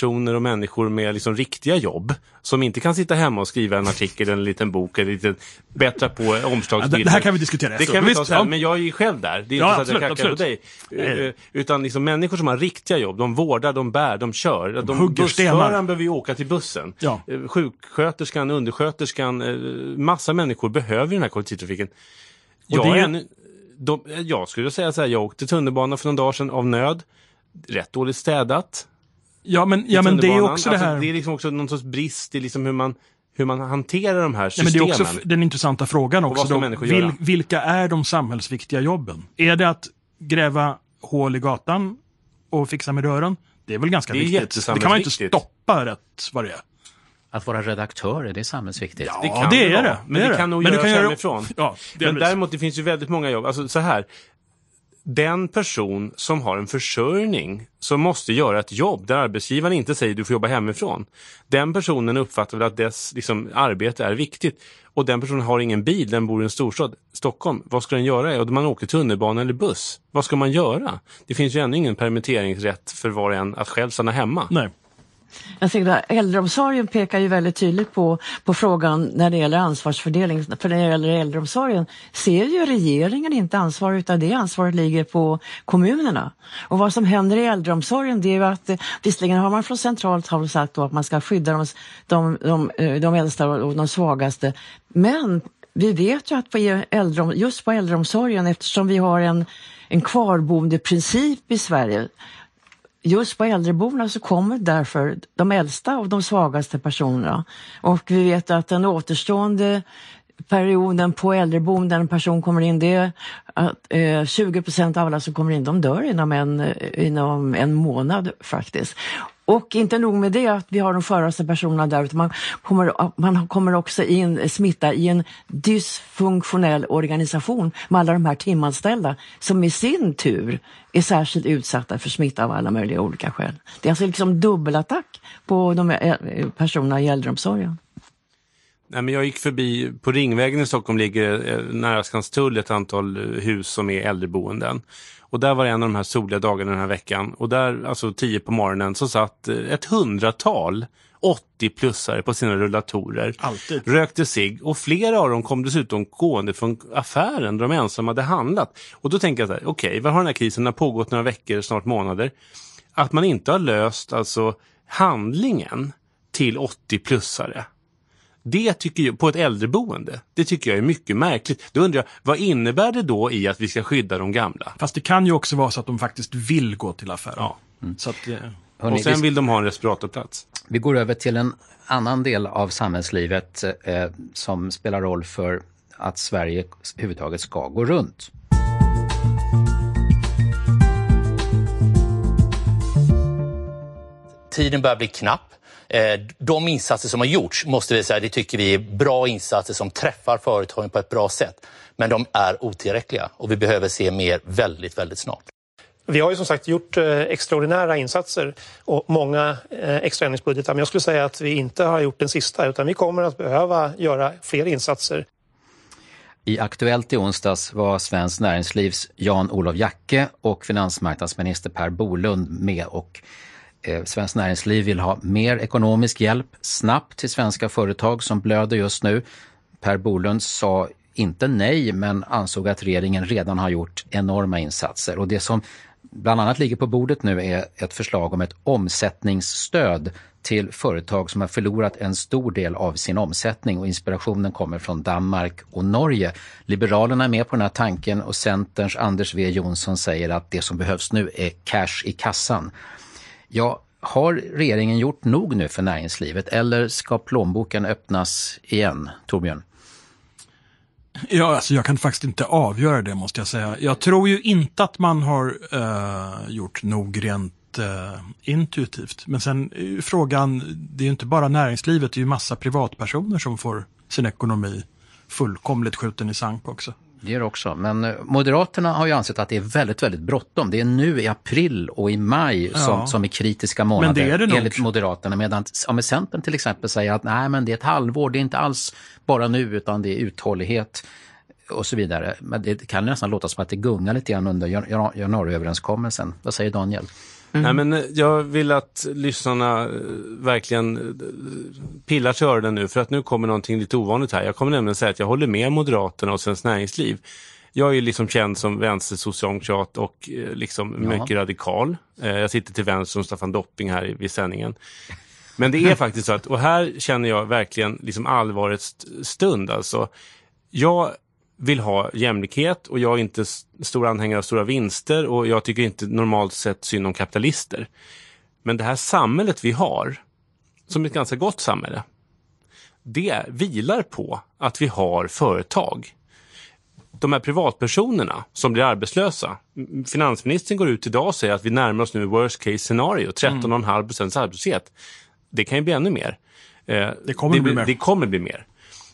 Personer och människor med liksom riktiga jobb som inte kan sitta hemma och skriva en artikel, en liten bok eller lite bättra på omslagsbilder. Ja, det här kan vi diskutera Det kan vi ta sen, ja. men jag är ju själv där. Det är Ja, inte så att jag kackar på dig. absolut. Eh, Utan liksom människor som har riktiga jobb, de vårdar, de bär, de kör. De, hugger stenar. behöver ju åka till bussen. Ja. Eh, Sjuksköterskan, undersköterskan, eh, massa människor behöver den här kollektivtrafiken. Och Jag, det- är en, de, jag skulle säga så här, jag åkte tunnelbana för några dagar sedan av nöd. Rätt dåligt städat. Ja, men, ja, men det är också det Alltså, här... Det är liksom också någon sorts brist i liksom hur man, hur man hanterar de här Ja, systemen. men det är också den intressanta frågan också. vad ska Då, människor göra? vilka är de samhällsviktiga jobben? Är det att gräva hål i gatan och fixa med rören? Det är väl ganska Det är viktigt. Det kan man inte stoppa rätt vad det är. Att vara redaktörer, det är samhällsviktigt. det Ja, kan det det är det. Men Det det det. kan nog Men du göras kan göra- hemifrån. Ja, men däremot det finns ju väldigt många jobb. Alltså så här. Den person som har en försörjning som måste göra ett jobb där arbetsgivaren inte säger du får jobba hemifrån. Den personen uppfattar väl att dess liksom, arbete är viktigt. Och den personen har ingen bil, den bor i en storstad. Stockholm, vad ska den göra? Och man åker tunnelbana eller buss. Vad ska man göra? Det finns ju ännu ingen permitteringsrätt för var och en att själv stanna hemma. Nej. Jag tycker att äldreomsorgen pekar ju väldigt tydligt på, på frågan när det gäller ansvarsfördelning. För när det gäller äldreomsorgen ser ju regeringen inte ansvar utan det ansvaret ligger på kommunerna. Och vad som händer i äldreomsorgen det är ju att eh, visserligen har man från centralt håll sagt då att man ska skydda de, de, de, eh, de äldsta och de svagaste. Men vi vet ju att på e-, äldre, just på äldreomsorgen eftersom vi har en, en kvarboendeprincip i Sverige just på äldreboendena så kommer därför de äldsta och de svagaste personerna. Och vi vet att den återstående perioden på äldreboenden när en person kommer in, det är att eh, 20 procent av alla som kommer in, de dör inom en, eh, inom en månad faktiskt. Och inte nog med det att vi har de sköraste personerna där, utan man kommer, man kommer också in, smitta i en dysfunktionell organisation med alla de här timanställda som i sin tur är särskilt utsatta för smitta av alla möjliga olika skäl. Det är alltså liksom dubbelattack på de eh, personerna i äldreomsorgen. Nej, men jag gick förbi, på Ringvägen i Stockholm ligger eh, nära Skanstull ett antal hus som är äldreboenden. Och där var det en av de här soliga dagarna den här veckan. Och där, alltså tio på morgonen, så satt eh, ett hundratal 80-plussare på sina rullatorer. Alltid. Rökte sig och flera av dem kom dessutom gående från affären där de ensamma hade handlat. Och då tänker jag så här, okej, vad har den här krisen den har pågått några veckor, snart månader. Att man inte har löst alltså handlingen till 80-plussare. Det tycker jag, på ett äldreboende, det tycker jag är mycket märkligt. Då undrar jag, vad innebär det då i att vi ska skydda de gamla? Fast det kan ju också vara så att de faktiskt vill gå till affären. Ja. Så att, eh, Hörrni, och sen vi- vill de ha en respiratorplats. Vi går över till en annan del av samhällslivet eh, som spelar roll för att Sverige överhuvudtaget ska gå runt. Tiden börjar bli knapp. Eh, De insatser som har gjorts måste vi säga, det tycker vi är bra insatser som träffar företagen på ett bra sätt. Men de är otillräckliga och vi behöver se mer väldigt, väldigt snart. Vi har ju som sagt gjort eh, extraordinära insatser och många eh, extra ändringsbudgetar. Men jag skulle säga att vi inte har gjort den sista utan vi kommer att behöva göra fler insatser. I Aktuellt i onsdags var Svenskt Näringslivs Jan-Olof Jacke och finansmarknadsminister Per Bolund med och eh, Svenskt Näringsliv vill ha mer ekonomisk hjälp snabbt till svenska företag som blöder just nu. Per Bolund sa inte nej men ansåg att regeringen redan har gjort enorma insatser och det som bland annat ligger på bordet nu är ett förslag om ett omsättningsstöd till företag som har förlorat en stor del av sin omsättning och inspirationen kommer från Danmark och Norge. Liberalerna är med på den här tanken och Centerns Anders W Jonsson säger att det som behövs nu är cash i kassan. Ja, har regeringen gjort nog nu för näringslivet eller ska plånboken öppnas igen, Torbjörn? Ja, alltså jag kan faktiskt inte avgöra det måste jag säga. Jag tror ju inte att man har uh, gjort nog rent uh, intuitivt. Men sen är frågan, det är ju inte bara näringslivet, det är ju massa privatpersoner som får sin ekonomi fullkomligt skjuten i sank också. Det gör också, men eh, Moderaterna har ju ansett att det är väldigt, väldigt bråttom. Det är nu i april och i maj som, Ja. som är kritiska månader Men det är det nog. enligt Moderaterna. Medan ja, men Centern till exempel säger att nej, men det är ett halvår, det är inte alls bara nu utan det är uthållighet och så vidare. Men det kan nästan låta som att det gungar lite grann under jan- jan- januariöverenskommelsen. Vad säger Daniel? Nej, men eh, jag vill att lyssnarna eh, verkligen eh, pillar till öronen nu, för att nu kommer någonting lite ovanligt här. Jag kommer nämligen säga att jag håller med Moderaterna och Svenskt Näringsliv. Jag är liksom känd som vänstersocialdemokrat och liksom Ja. mycket radikal. Jag sitter till vänster om Staffan Dopping här i- vid sändningen. Men det är faktiskt så att, och här känner jag verkligen liksom allvarets stund alltså. Jag vill ha jämlikhet och jag är inte stor anhängare av stora vinster och jag tycker inte normalt sett synd om kapitalister. Men det här samhället vi har, som är ett ganska gott samhälle, det vilar på att vi har företag. De här privatpersonerna som blir arbetslösa. Finansministern går ut idag och säger att vi närmar oss nu worst case scenario, 13,5 procents arbetslöshet. Det kan ju bli ännu mer. Eh, Det kommer bli mer. Det kommer bli mer.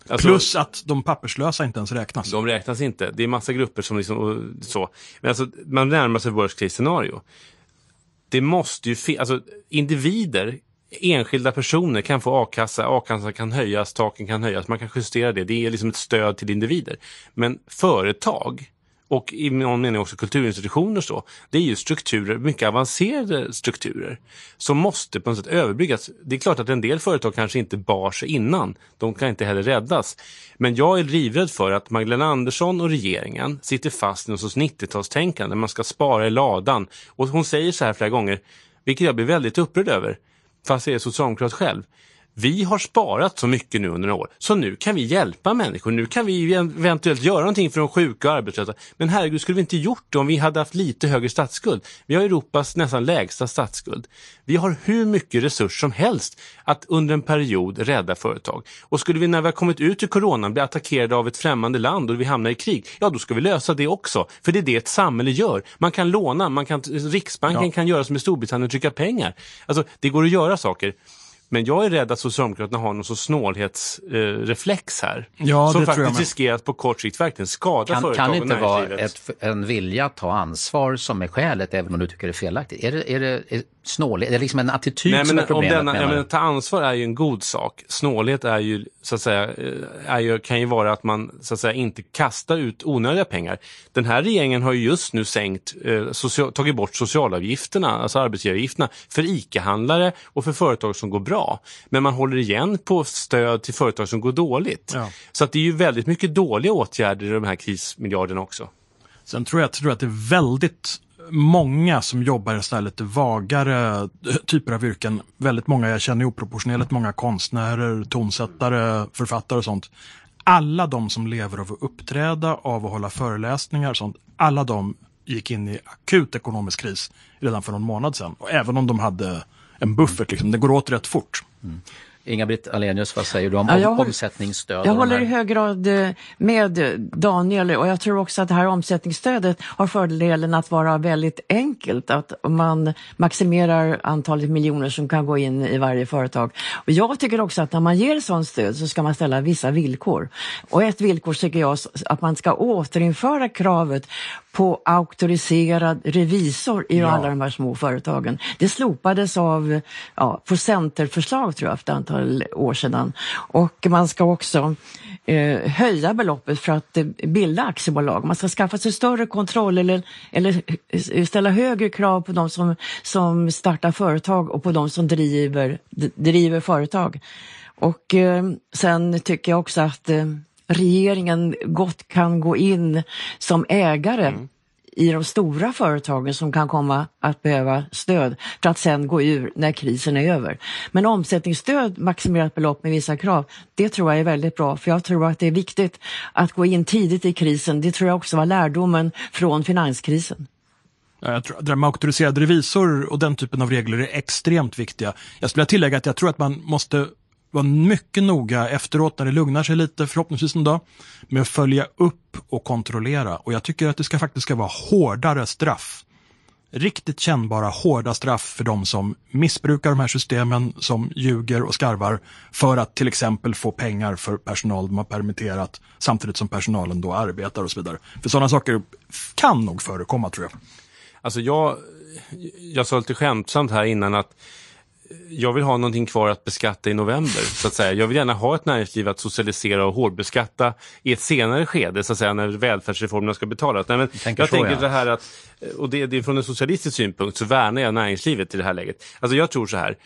Alltså- Plus att de papperslösa inte ens räknas. de räknas inte. Det är massa grupper som liksom, så. Men alltså, man närmar sig worst case scenario. Det måste ju fi- alltså individer, enskilda personer kan få a-kassa, a-kassan kan höjas, taken kan höjas, man kan justera det. Det är liksom ett stöd till individer. Men företag och i någon mening också kulturinstitutioner så, det är ju strukturer, mycket avancerade strukturer, som måste på något sätt överbryggas. Det är klart att en del företag kanske inte bar sig innan, de kan inte heller räddas. Men jag är livrädd för att Magdalena Andersson och regeringen sitter fast i någon sorts 90-talstänkande, man ska spara i ladan. Och hon säger så här flera gånger, vilket jag blir väldigt upprörd över, fast jag är socialdemokrat själv. Vi har sparat så mycket nu under några år, så nu kan vi hjälpa människor. Nu kan vi eventuellt göra någonting för de sjuka och arbetslösa. Men herregud, skulle vi inte gjort det om vi hade haft lite högre statsskuld? Vi har Europas nästan lägsta statsskuld. Vi har hur mycket resurser som helst att under en period rädda företag. Och skulle vi när vi har kommit ut ur coronan bli attackerade av ett främmande land och vi hamnar i krig, ja då ska vi lösa det också. För det är det ett samhälle gör. Man kan låna, man kan, Riksbanken Ja. kan göra som i Storbritannien och trycka pengar. Alltså, det går att göra saker. Men jag är rädd att Socialdemokraterna har någon sorts snålhetsreflex eh, här. Ja, som faktiskt riskerar att på kort sikt verkligen skada Kan, företag kan det inte vara ett, en vilja att ta ansvar som är skälet, även om du tycker det är felaktigt? Är det, är det är snålhet? Är det liksom en attityd Nej, som men är problemet? om denna, menar jag menar, ta ansvar är ju en god sak. Snålhet är ju, så att säga, eh, är ju, kan ju vara att man så att säga, inte kastar ut onödiga pengar. Den här regeringen har ju just nu sänkt, eh, social, tagit bort socialavgifterna, alltså arbetsgivaravgifterna, för ICA-handlare och för företag som går bra. Men man håller igen på stöd till företag som går dåligt. Ja. Så att det är ju väldigt mycket dåliga åtgärder i de här krismiljarderna också. Sen tror jag, tror jag att det är väldigt många som jobbar i sådana lite vagare typer av yrken. Väldigt många, jag känner oproportionerligt många konstnärer, tonsättare, författare och sånt. Alla de som lever av att uppträda, av att hålla föreläsningar och sånt, alla de gick in i akut ekonomisk kris redan för någon månad sedan. Och även om de hade en buffert, liksom, det går åt rätt fort. Inga-Britt Ahlenius, vad säger du om Ja, jag omsättningsstöd? Jag håller i hög grad eh, med Daniel och jag tror också att det här omsättningsstödet har fördelen att vara väldigt enkelt. Att man maximerar antalet miljoner som kan gå in i varje företag. Och jag tycker också att när man ger sådant stöd så ska man ställa vissa villkor. Och ett villkor tycker jag att man ska återinföra kravet på auktoriserad revisor i Ja. alla de här små företagen. Det slopades av, ja, på centerförslag tror jag för ett antal år sedan. Och man ska också eh, höja beloppet för att eh, bilda aktiebolag. Man ska skaffa sig större kontroll eller, eller eh, ställa högre krav på de som, som startar företag och på de som driver, driver företag. Och eh, sen tycker jag också att eh, regeringen gott kan gå in som ägare mm i de stora företagen som kan komma att behöva stöd för att sen gå ur när krisen är över. Men omsättningsstöd, maximerat belopp med vissa krav, det tror jag är väldigt bra för jag tror att det är viktigt att gå in tidigt i krisen. Det tror jag också var lärdomen från finanskrisen. Jag tror, det med auktoriserad revisor och den typen av regler är extremt viktiga. Jag skulle tillägga att jag tror att man måste vara mycket noga efteråt när det lugnar sig lite, förhoppningsvis en dag, med att följa upp och kontrollera. Och jag tycker att det ska faktiskt ska vara hårdare straff. Riktigt kännbara, hårda straff för de som missbrukar de här systemen, som ljuger och skarvar för att till exempel få pengar för personal de har permitterat samtidigt som personalen då arbetar och så vidare. För sådana saker kan nog förekomma tror jag. Alltså jag, jag sa lite skämtsamt här innan att jag vill ha någonting kvar att beskatta i november. så att säga. Jag vill gärna ha ett näringsliv att socialisera och hårdbeskatta i ett senare skede, så att säga, när välfärdsreformerna ska betalas. Nej, men tänker jag så, tänker ja. så här att, och det, det är från en socialistisk synpunkt, så värnar jag näringslivet i det här läget. Alltså jag tror så här,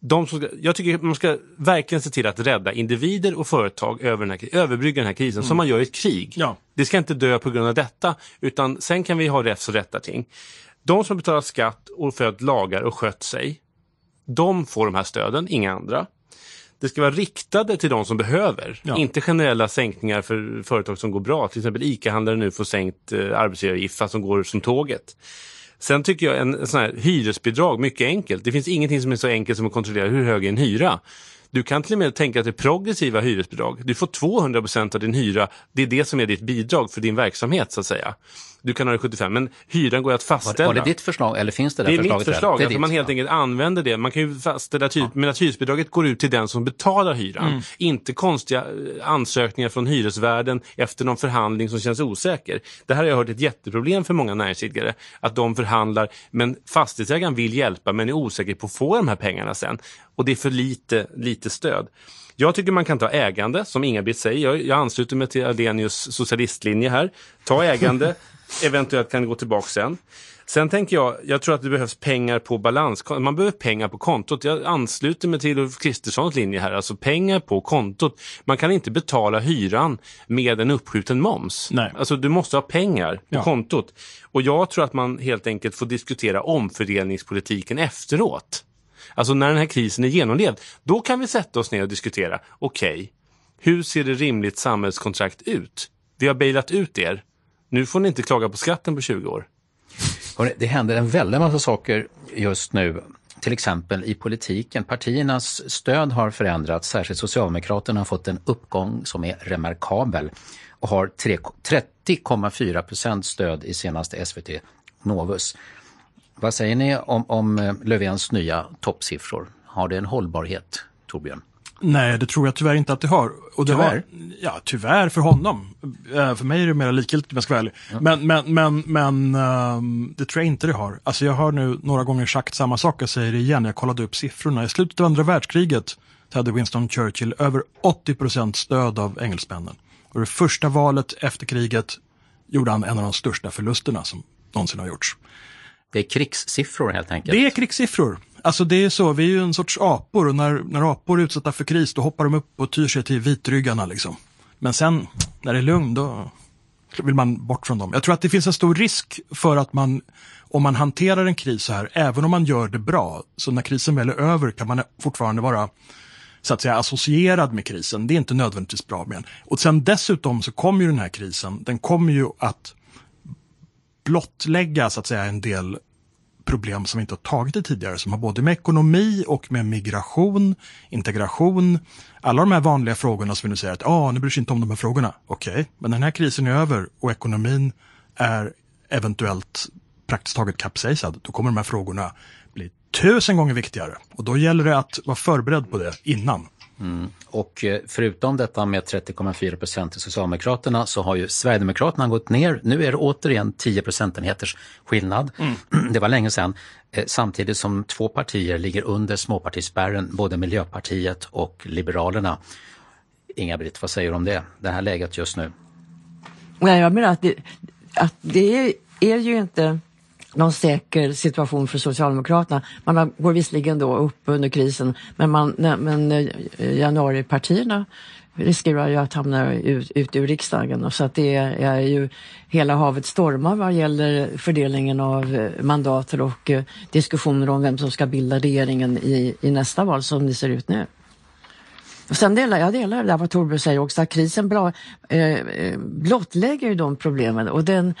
de som jag tycker man ska verkligen se till att rädda individer och företag över den här, överbrygga den här krisen mm. som man gör i ett krig. Ja. Det ska inte dö på grund av detta, utan sen kan vi ha räfs och rätta ting. De som betalar skatt och följt lagar och skött sig, de får de här stöden, inga andra. Det ska vara riktade till de som behöver, ja. inte generella sänkningar för företag som går bra. Till exempel ICA-handlare nu får sänkt eh, arbetsgivaravgift fast som går som tåget. Sen tycker jag en, en sån här hyresbidrag, mycket enkelt. Det finns ingenting som är så enkelt som att kontrollera hur hög är en hyra. Du kan till och med tänka att det är progressiva hyresbidrag. Du får 200% av din hyra. Det är det som är ditt bidrag för din verksamhet så att säga. Du kan ha det 75 men hyran går att fastställa. Var, var det ditt förslag eller finns det där Det är förslaget mitt förslag. Det är alltså man helt enkelt använder det. Man kan ju fastställa typ, ja. men att hyresbidraget går ut till den som betalar hyran. Mm. Inte konstiga eh, ansökningar från hyresvärden efter någon förhandling som känns osäker. Det här har jag hört ett jätteproblem för många näringsidkare. Att de förhandlar men fastighetsägaren vill hjälpa men är osäker på att få de här pengarna sen. Och det är för lite, lite stöd. Jag tycker man kan ta ägande, som Inga-Britt säger. Jag, jag ansluter mig till Adenius socialistlinje här. Ta ägande, eventuellt kan det gå tillbaka sen. Sen tänker jag, jag tror att det behövs pengar på balans. Man behöver pengar på kontot. Jag ansluter mig till Ulf Kristerssons linje här, alltså pengar på kontot. Man kan inte betala hyran med en uppskjuten moms. Nej. Alltså du måste ha pengar på ja. kontot. Och jag tror att man helt enkelt får diskutera omfördelningspolitiken efteråt. Alltså när den här krisen är genomlevd, då kan vi sätta oss ner och diskutera. Okej, okay, hur ser det rimligt samhällskontrakt ut? Vi har bailat ut er. Nu får ni inte klaga på skatten på 20 år. Det händer en väldig massa saker just nu. Till exempel i politiken. Partiernas stöd har förändrats. Särskilt Socialdemokraterna har fått en uppgång som är remarkabel och har 30,4 procent stöd i senaste SVT Novus. Vad säger ni om, om eh, Löfvens nya toppsiffror? Har det en hållbarhet, Torbjörn? Nej, det tror jag tyvärr inte att det har. Och det tyvärr? Har, ja, tyvärr för honom. Uh, för mig är det mer likgiltigt om jag ska vara ärlig. Ja. Men, men, men, men uh, det tror jag inte det har. Alltså jag har nu några gånger sagt samma sak, jag säger det igen, jag kollade upp siffrorna. I slutet av andra världskriget hade Winston Churchill över 80 procent stöd av engelsmännen. Och det första valet efter kriget gjorde han en av de största förlusterna som någonsin har gjorts. Det är krigssiffror helt enkelt. Det är krigssiffror. Alltså det är så, vi är ju en sorts apor och när, när apor är utsatta för kris då hoppar de upp och tyr sig till vitryggarna liksom. Men sen när det är lugn då vill man bort från dem. Jag tror att det finns en stor risk för att man, om man hanterar en kris så här, även om man gör det bra, så när krisen väl är över kan man fortfarande vara så att säga associerad med krisen. Det är inte nödvändigtvis bra med en. Och sen dessutom så kommer ju den här krisen, den kommer ju att blottlägga så att säga en del problem som vi inte har tagit i tidigare som har både med ekonomi och med migration, integration, alla de här vanliga frågorna som vi nu säger att ah, nu bryr sig inte om de här frågorna. Okej, okay, men den här krisen är över och ekonomin är eventuellt praktiskt taget kapsejsad. Då kommer de här frågorna bli tusen gånger viktigare och då gäller det att vara förberedd på det innan. Mm. Och eh, förutom detta med 30,4 procent till Socialdemokraterna så har ju Sverigedemokraterna gått ner. Nu är det återigen 10 procentenheters skillnad. Mm. Det var länge sedan. Eh, samtidigt som två partier ligger under småpartispärren, både Miljöpartiet och Liberalerna. Inga-Britt, vad säger du om det? Det här läget just nu? Nej, jag menar att det, att det är, är ju inte någon säker situation för Socialdemokraterna. Man går visserligen då upp under krisen, men, man, men eh, januaripartierna riskerar ju att hamna ut, ut ur riksdagen. Så att det är ju hela havet stormar vad gäller fördelningen av eh, mandater och eh, diskussioner om vem som ska bilda regeringen i, i nästa val som det ser ut nu. Och sen delar jag delar det vad Torbjörn säger också, att krisen bra, eh, blottlägger ju de problemen och den,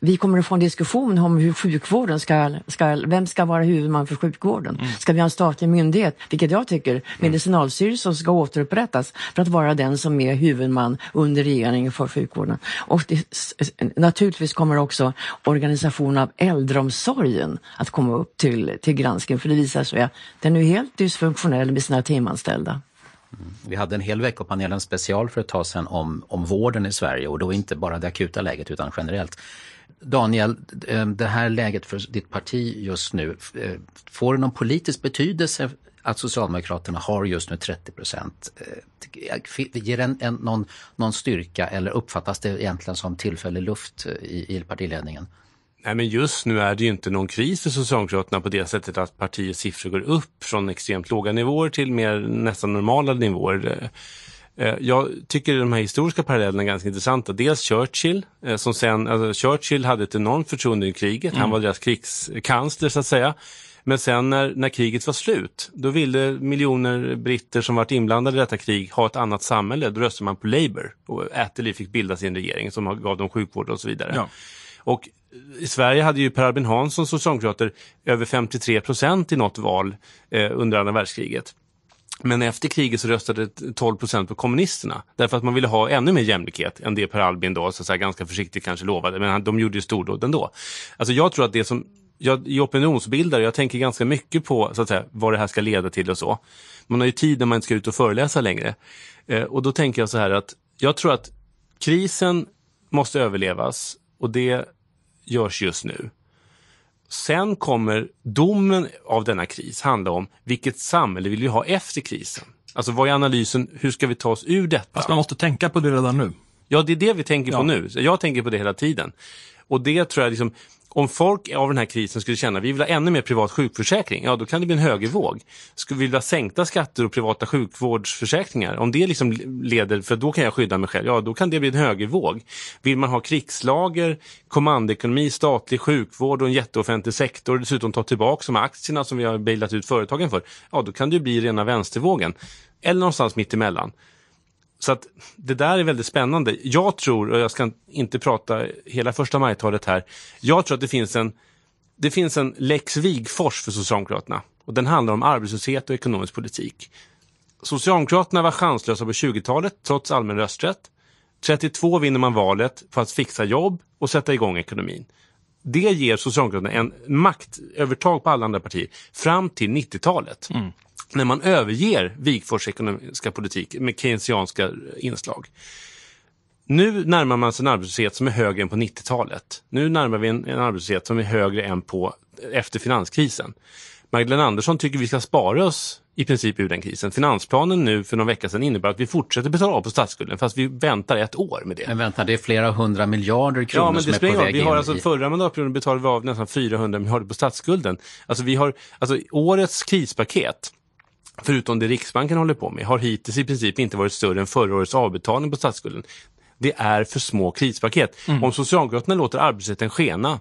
vi kommer att få en diskussion om hur sjukvården ska, ska vem ska vara huvudman för sjukvården? Mm. Ska vi ha en statlig myndighet, vilket jag tycker, mm. Medicinalstyrelsen ska återupprättas för att vara den som är huvudman under regeringen för sjukvården. Och det, naturligtvis kommer också organisationen av äldreomsorgen att komma upp till, till granskning, för det visar sig att den är helt dysfunktionell med sina timanställda. Mm. Vi hade en hel veckopanelen special för ett tag sedan om, om vården i Sverige och då inte bara det akuta läget utan generellt. Daniel, eh, det här läget för ditt parti just nu, eh, får det någon politisk betydelse att Socialdemokraterna har just nu 30 procent? Eh, ger det en, någon, någon styrka eller uppfattas det egentligen som tillfällig luft i, i partiledningen? Nej, men just nu är det ju inte någon kris för Socialdemokraterna på det sättet att partiets siffror går upp från extremt låga nivåer till mer nästan normala nivåer. Eh, jag tycker de här historiska parallellerna är ganska intressanta. Dels Churchill, eh, som sen, alltså Churchill hade ett enormt förtroende i kriget. Mm. Han var deras krigskansler så att säga. Men sen när, när kriget var slut, då ville miljoner britter som varit inblandade i detta krig ha ett annat samhälle. Då röstade man på Labour och Attlee fick bilda sin regering som gav dem sjukvård och så vidare. Ja. Och i Sverige hade ju Per Albin Hansson socialdemokrater över 53 procent i något val eh, under andra världskriget. Men efter kriget så röstade 12 procent på kommunisterna därför att man ville ha ännu mer jämlikhet än det Per Albin då så att ganska försiktigt kanske lovade. Men de gjorde ju stordåd ändå. Alltså jag tror att det som jag är opinionsbildare, jag tänker ganska mycket på så att säga, vad det här ska leda till och så. Man har ju tid när man inte ska ut och föreläsa längre. Eh, och då tänker jag så här att jag tror att krisen måste överlevas och det görs just nu. Sen kommer domen av denna kris handla om vilket samhälle vill vi ha efter krisen? Alltså vad är analysen, hur ska vi ta oss ur detta? Fast man måste tänka på det redan nu. Ja, det är det vi tänker ja. på nu. Jag tänker på det hela tiden. Och det tror jag liksom, om folk av den här krisen skulle känna att vi vill ha ännu mer privat sjukförsäkring, ja då kan det bli en högervåg. Skulle vi vilja sänkta skatter och privata sjukvårdsförsäkringar, om det liksom leder, för då kan jag skydda mig själv, ja då kan det bli en högervåg. Vill man ha krigslager, kommandekonomi, statlig sjukvård och en jätteoffentlig sektor och dessutom ta tillbaka de aktierna som vi har bailat ut företagen för, ja då kan det bli rena vänstervågen. Eller någonstans mitt emellan. Så att det där är väldigt spännande. Jag tror, och jag ska inte prata hela första majtalet här, jag tror att det finns en, det finns en lex Wigfors för Socialdemokraterna. Och den handlar om arbetslöshet och ekonomisk politik. Socialdemokraterna var chanslösa på 20-talet trots allmän rösträtt. 32 vinner man valet på att fixa jobb och sätta igång ekonomin. Det ger Socialdemokraterna en maktövertag på alla andra partier fram till 90-talet. Mm när man överger Wigfors ekonomiska politik med keynesianska inslag. Nu närmar man sig en arbetslöshet som är högre än på 90-talet. Nu närmar vi en, en arbetslöshet som är högre än på efter finanskrisen. Magdalena Andersson tycker vi ska spara oss i princip ur den krisen. Finansplanen nu för någon vecka sedan innebär att vi fortsätter betala av på statsskulden fast vi väntar ett år med det. Men vänta, det är flera hundra miljarder kronor ja, men det som är på väg vi har alltså, i... Förra mandatperioden betalade vi av nästan 400 miljarder på statsskulden. Alltså vi har, alltså årets krispaket förutom det Riksbanken håller på med, har hittills i princip inte varit större än förra årets avbetalning på statsskulden. Det är för små krispaket. Mm. Om Socialdemokraterna låter arbetslösheten skena,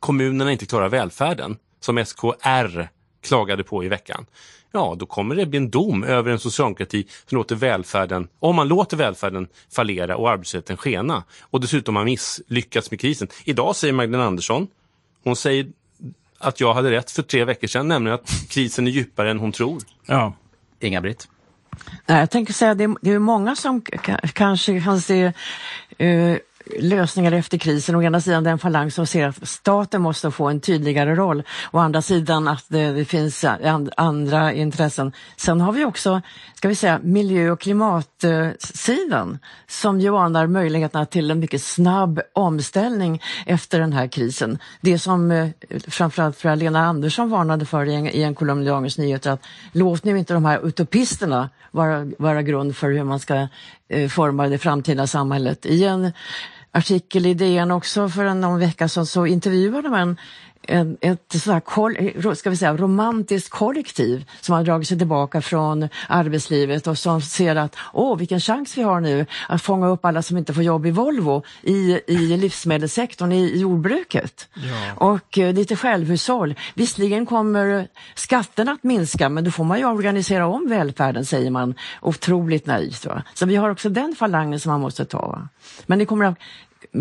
kommunerna inte klarar välfärden, som SKR klagade på i veckan, ja då kommer det bli en dom över en socialdemokrati som låter välfärden, om man låter välfärden fallera och arbetslösheten skena och dessutom har misslyckats med krisen. Idag säger Magdalena Andersson, hon säger att jag hade rätt för tre veckor sedan, nämligen att krisen är djupare än hon tror. Ja. Inga-Britt? Jag tänker säga att det, är, det är många som kanske kan se uh, lösningar efter krisen. Å ena sidan den falang som ser att staten måste få en tydligare roll. Å andra sidan att det, det finns andra intressen. Sen har vi också, ska vi säga, miljö och klimatsidan som ju anar möjligheterna till en mycket snabb omställning efter den här krisen. Det som eh, framförallt för Lena Andersson varnade för i en, i en kolumn i Dagens Nyheter att låt nu inte de här utopisterna vara, vara grund för hur man ska Eh, formar det framtida samhället. I en artikel i DN också för någon vecka sedan så intervjuade man en, ett sådär, ska vi säga, romantiskt kollektiv som har dragit sig tillbaka från arbetslivet och som ser att åh vilken chans vi har nu att fånga upp alla som inte får jobb i Volvo i, i livsmedelssektorn, i, i jordbruket. Ja. Och eh, lite självhushåll. Visserligen kommer skatterna att minska men då får man ju organisera om välfärden säger man. Otroligt naivt. Va? Så vi har också den falangen som man måste ta. Va? Men det kommer att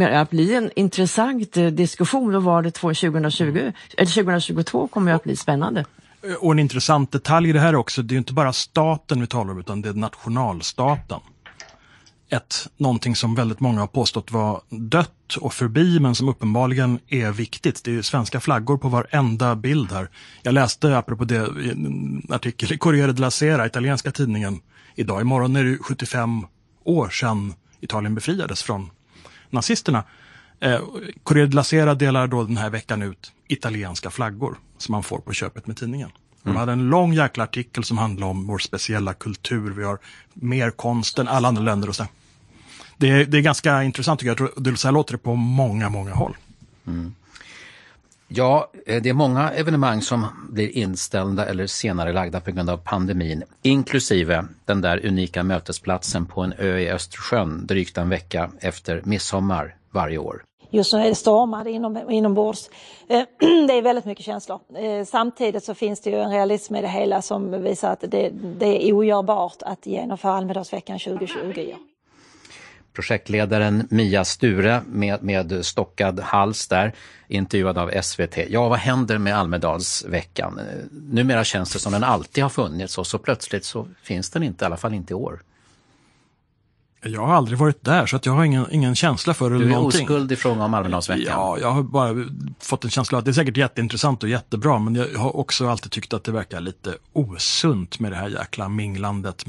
att bli en intressant eh, diskussion. diskussion var det 2020, eller 2022 kommer att bli spännande. Eh, och en intressant detalj i det här också, det är inte bara staten vi talar om utan det är nationalstaten. Ett, någonting som väldigt många har påstått var dött och förbi men som uppenbarligen är viktigt. Det är svenska flaggor på varenda bild här. Jag läste apropå det en artikel i Corriere della Sera, italienska tidningen, idag. Imorgon är det 75 år sedan Italien befriades från nazisterna. Eh, Corriere della Sera delar då den här veckan ut italienska flaggor som man får på köpet med tidningen. De mm. hade en lång jäkla artikel som handlade om vår speciella kultur. Vi har mer konst än alla andra länder och så. Det är, det är ganska intressant tycker jag. Det, så här låter det på många, många håll. Mm. Ja, eh, det är många evenemang som blir inställda eller senare lagda på grund av pandemin, inklusive den där unika mötesplatsen på en ö i Östersjön drygt en vecka efter midsommar varje år. Just nu är det stormar inom, inombords. Eh, det är väldigt mycket känslor. Eh, samtidigt så finns det ju en realism i det hela som visar att det, det är ogörbart att genomföra Almedalsveckan 2020 projektledaren Mia Sture med, med stockad hals där, intervjuad av SVT. Ja, vad händer med Almedalsveckan? Numera känns det som den alltid har funnits och så plötsligt så finns den inte, i alla fall inte i år. Jag har aldrig varit där så att jag har ingen, ingen känsla för det. Du är någonting. oskuld i fråga om Almedalsveckan. Ja, jag har bara fått en känsla att det är säkert jätteintressant och jättebra men jag har också alltid tyckt att det verkar lite osunt med det här jäkla minglandet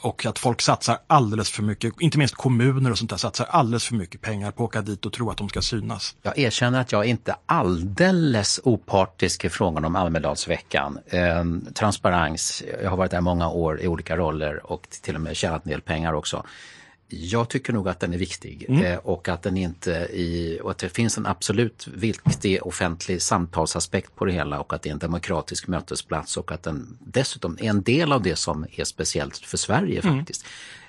och att folk satsar alldeles för mycket, inte minst kommuner och sånt där, satsar alldeles för mycket pengar på att åka dit och tro att de ska synas. Jag erkänner att jag inte alldeles opartisk i frågan om Almedalsveckan. Eh, transparens, jag har varit där många år i olika roller och till och med tjänat en del pengar också. Jag tycker nog att den är viktig mm. eh, och att den inte i, och att det finns en absolut viktig offentlig samtalsaspekt på det hela och att det är en demokratisk mötesplats och att den dessutom är en del av det som är speciellt för Sverige mm. faktiskt.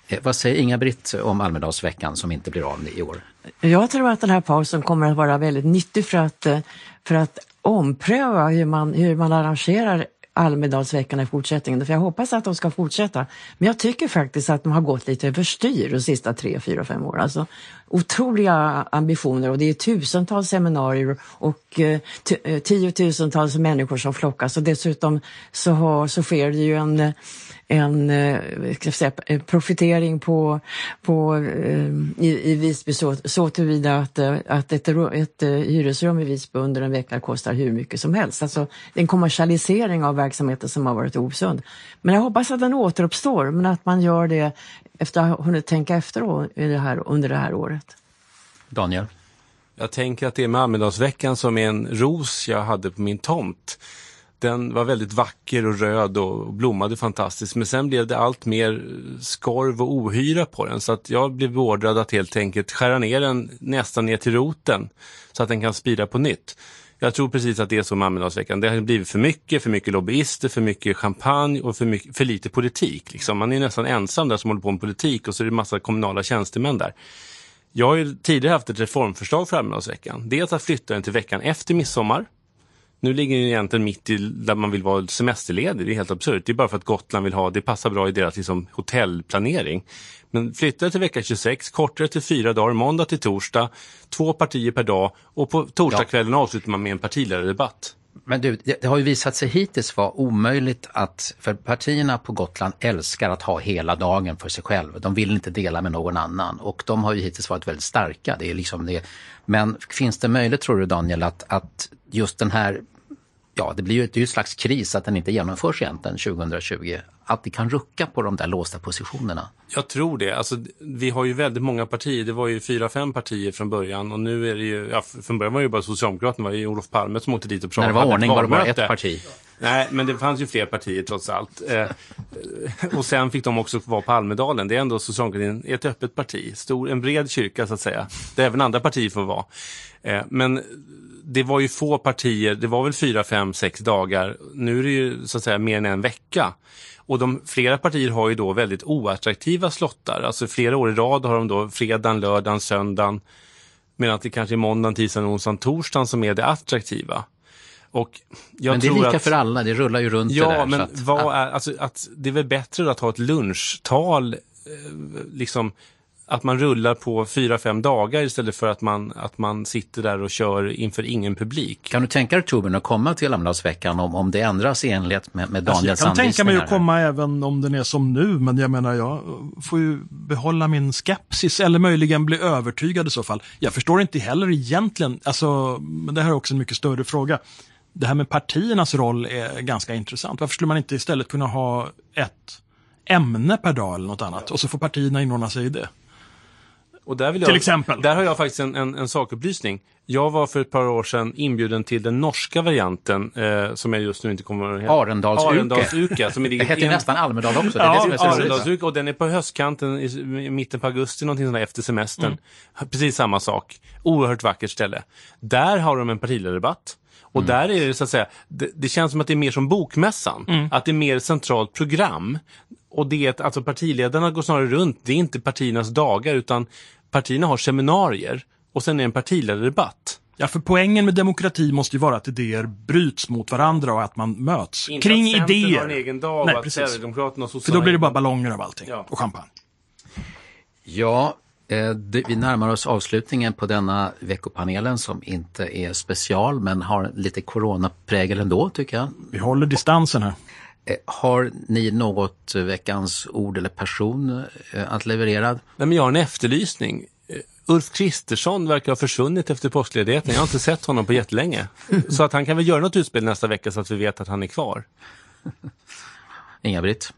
Eh, vad säger Inga-Britt om Almedalsveckan som inte blir av i år? Jag tror att den här pausen kommer att vara väldigt nyttig för att, eh, för att ompröva hur man, hur man arrangerar Almedalsveckan i fortsättningen. För jag hoppas att de ska fortsätta. Men jag tycker faktiskt att de har gått lite överstyr de sista tre, fyra, fem åren. Alltså, otroliga ambitioner och det är tusentals seminarier och eh, eh, tiotusentals människor som flockas och dessutom så, har, så sker det ju en en eh, ska säga, profitering på, på, eh, i, i Visby så, så tillvida att, eh, att ett, ett eh, hyresrum i Visby under en vecka kostar hur mycket som helst. Alltså en kommersialisering av verksamheten som har varit osund. Men jag hoppas att den återuppstår, men att man gör det efter att ha hunnit tänka efter det här, under det här året. Daniel? Jag tänker att det är med Almedalsveckan som är en ros jag hade på min tomt den var väldigt vacker och röd och blommade fantastiskt. Men sen blev det allt mer skorv och ohyra på den så att jag blev beordrad att helt enkelt skära ner den nästan ner till roten så att den kan spira på nytt. Jag tror precis att det är så med Almedalsveckan. Det har blivit för mycket, för mycket lobbyister, för mycket champagne och för, mycket, för lite politik. Liksom. Man är nästan ensam där som håller på med politik och så är det massa kommunala tjänstemän där. Jag har ju tidigare haft ett reformförslag för Almedalsveckan. Dels att flytta den till veckan efter midsommar nu ligger den egentligen mitt i där man vill vara semesterledig. Det är helt absurt. Det är bara för att Gotland vill ha, det passar bra i deras liksom, hotellplanering. Men flytta till vecka 26, kortare till fyra dagar, måndag till torsdag, två partier per dag och på torsdagskvällen ja. avslutar man med en partiledardebatt. Men du, det, det har ju visat sig hittills vara omöjligt att, för partierna på Gotland älskar att ha hela dagen för sig själv. De vill inte dela med någon annan och de har ju hittills varit väldigt starka. Det är liksom det. Men finns det möjligt, tror du Daniel, att, att just den här ja, det blir ju, det är ju ett slags kris att den inte genomförs egentligen 2020. Att det kan rucka på de där låsta positionerna. Jag tror det. Alltså, vi har ju väldigt många partier. Det var ju fyra, fem partier från början och nu är det ju, ja, från början var det ju bara Socialdemokraterna, det var ju Olof Palme som åkte dit och pratade. När det var ordning var det bara ett parti. Nej, men det fanns ju fler partier trots allt. Eh, och sen fick de också vara på Almedalen. Det är ändå Socialdemokratin ett öppet parti, stor, en bred kyrka så att säga, där även andra partier får vara. Eh, men det var ju få partier, det var väl fyra, fem, sex dagar. Nu är det ju så att säga mer än en vecka. Och de, flera partier har ju då väldigt oattraktiva slottar. Alltså flera år i rad har de då fredagen, lördagen, söndagen. Medan det kanske är måndagen, tisdagen, onsdagen, torsdagen som är det attraktiva. Och jag men det är lika att, för alla, det rullar ju runt ja, det där. men så att, vad är, alltså, att det är väl bättre att ha ett lunchtal, eh, liksom att man rullar på fyra, fem dagar istället för att man, att man sitter där och kör inför ingen publik. Kan du tänka dig Torbjörn att komma till Almedalsveckan om, om det ändras i enlighet med, med Alltså, jag Daniels kan tänka mig att komma även om den är som nu, men jag menar jag får ju behålla min skepsis eller möjligen bli övertygad i så fall. Jag förstår inte heller egentligen, alltså, men det här är också en mycket större fråga. Det här med partiernas roll är ganska intressant. Varför skulle man inte istället kunna ha ett ämne per dag eller något annat och så får partierna inordna sig i det? Och där vill Till jag, exempel. Där har jag faktiskt en, en, en sakupplysning. Jag var för ett par år sedan inbjuden till den norska varianten, eh, som jag just nu inte kommer ihåg. Arendalsuke. Arendalsuke. Som är Det heter ju nästan Almedal också, det är Ja, det. Arendalsuke. Och den är på höstkanten, i, i mitten på augusti, någonting sånt där, efter semestern. Precis samma sak. Oerhört vackert ställe. Där har de en partiledardebatt. Och där är det så att säga, det, det känns som att det är mer som bokmässan. Mm. Att det är mer centralt program. Och det är att alltså partiledarna går snarare runt, det är inte partiernas dagar utan partierna har seminarier och sen är det en partiledardebatt. Ja, för poängen med demokrati måste ju vara att idéer bryts mot varandra och att man möts Inte kring att idéer. har en egen dag Nej, och att precis. Och För då blir det bara ballonger av allting Ja. och champagne. Ja, vi närmar oss avslutningen på denna veckopanelen som inte är special men har lite coronaprägel ändå tycker jag. Vi håller distansen här. Eh, Har ni något eh, veckans ord eller person eh, att leverera? Nej, men jag har en efterlysning. Eh, Ulf Kristersson verkar ha försvunnit efter påskledigheten. Jag har inte sett honom på jättelänge. Så att han kan väl göra något utspel nästa vecka så att vi vet att han är kvar. Inga-Britt?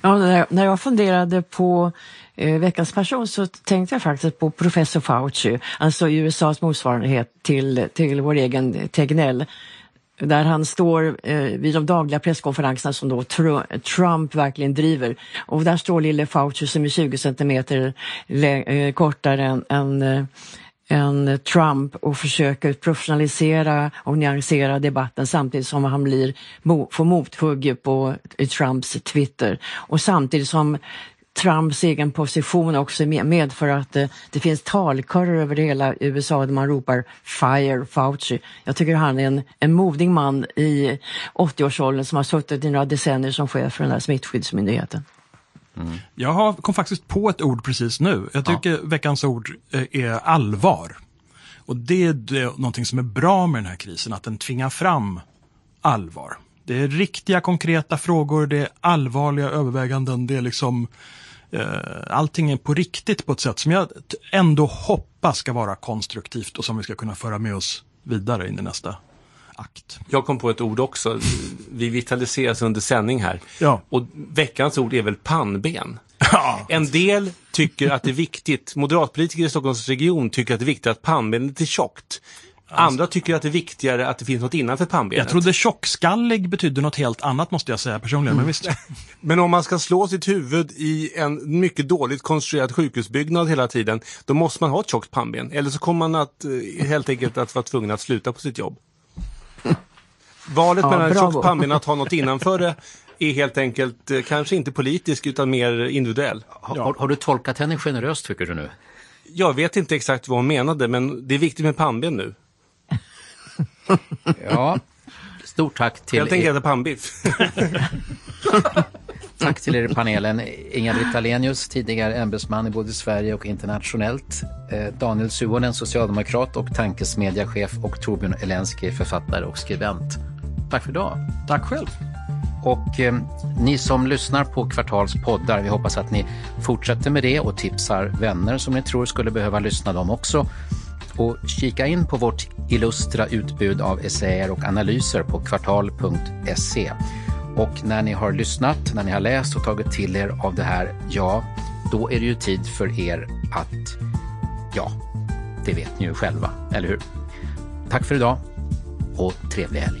Ja, när jag funderade på eh, veckans person så tänkte jag faktiskt på professor Fauci, alltså USAs motsvarighet till, till vår egen Tegnell. Där han står eh, vid de dagliga presskonferenserna som då Trump verkligen driver. Och där står lille Fauci som är 20 centimeter eh, kortare än, än eh, än Trump och försöker professionalisera och nyansera debatten samtidigt som han blir, mo- får mothugg på Trumps Twitter. Och samtidigt som Trumps egen position också med- medför att eh, det finns talkörer över hela USA där man ropar “Fire Fauci”. Jag tycker han är en, en modig man i 80-årsåldern som har suttit i några decennier som chef för den här smittskyddsmyndigheten. Jag har, kom faktiskt på ett ord precis nu. Jag tycker veckans ord eh, är allvar. Och det är det, någonting som är bra med den här krisen, att den tvingar fram allvar. Det är riktiga konkreta frågor, det är allvarliga överväganden, det är liksom allting är på riktigt på ett sätt som jag ändå hoppas ska vara konstruktivt och som vi ska kunna föra med oss vidare in i nästa akt. Jag kom på ett ord också. Vi vitaliseras under sändning här. Ja. Och veckans ord är väl pannben. En del tycker att det är viktigt, moderatpolitiker i Stockholms region tycker att det är viktigt att pannbenet är tjockt. Andra tycker att det är viktigare att det finns något innanför pannbenet. Jag trodde tjockskallig betydde något helt annat måste jag säga personligen, men visst. Men om man ska slå sitt huvud i en mycket dåligt konstruerad sjukhusbyggnad hela tiden, då måste man ha ett tjockt pannben. Eller så kommer man att eh, helt enkelt att vara tvungen att sluta på sitt jobb. Valet Ja, mellan ett tjockt pannben och att ha något innanför det är helt enkelt eh, kanske inte politisk utan mer individuell. Har, har du tolkat henne generöst tycker du nu? Jag vet inte exakt vad hon menade, men det är viktigt med pannben nu. Ja, stort tack till Jag tänker er, äta pannbiff. tack till er i panelen. Inga-Britt Ahlenius, tidigare ämbetsman i både Sverige och internationellt. Eh, Daniel Suhonen, socialdemokrat och tankesmedjachef och Torbjörn Elensky, författare och skribent. Tack för idag. Tack själv. Och eh, ni som lyssnar på Kvartals poddar, vi hoppas att ni fortsätter med det och tipsar vänner som ni tror skulle behöva lyssna dem också. Och kika in på vårt illustra utbud av essäer och analyser på kvartal.se. Och när ni har lyssnat, när ni har läst och tagit till er av det här, ja, då är det ju tid för er att, ja, det vet ni ju själva, eller hur? Tack för idag och trevlig helg.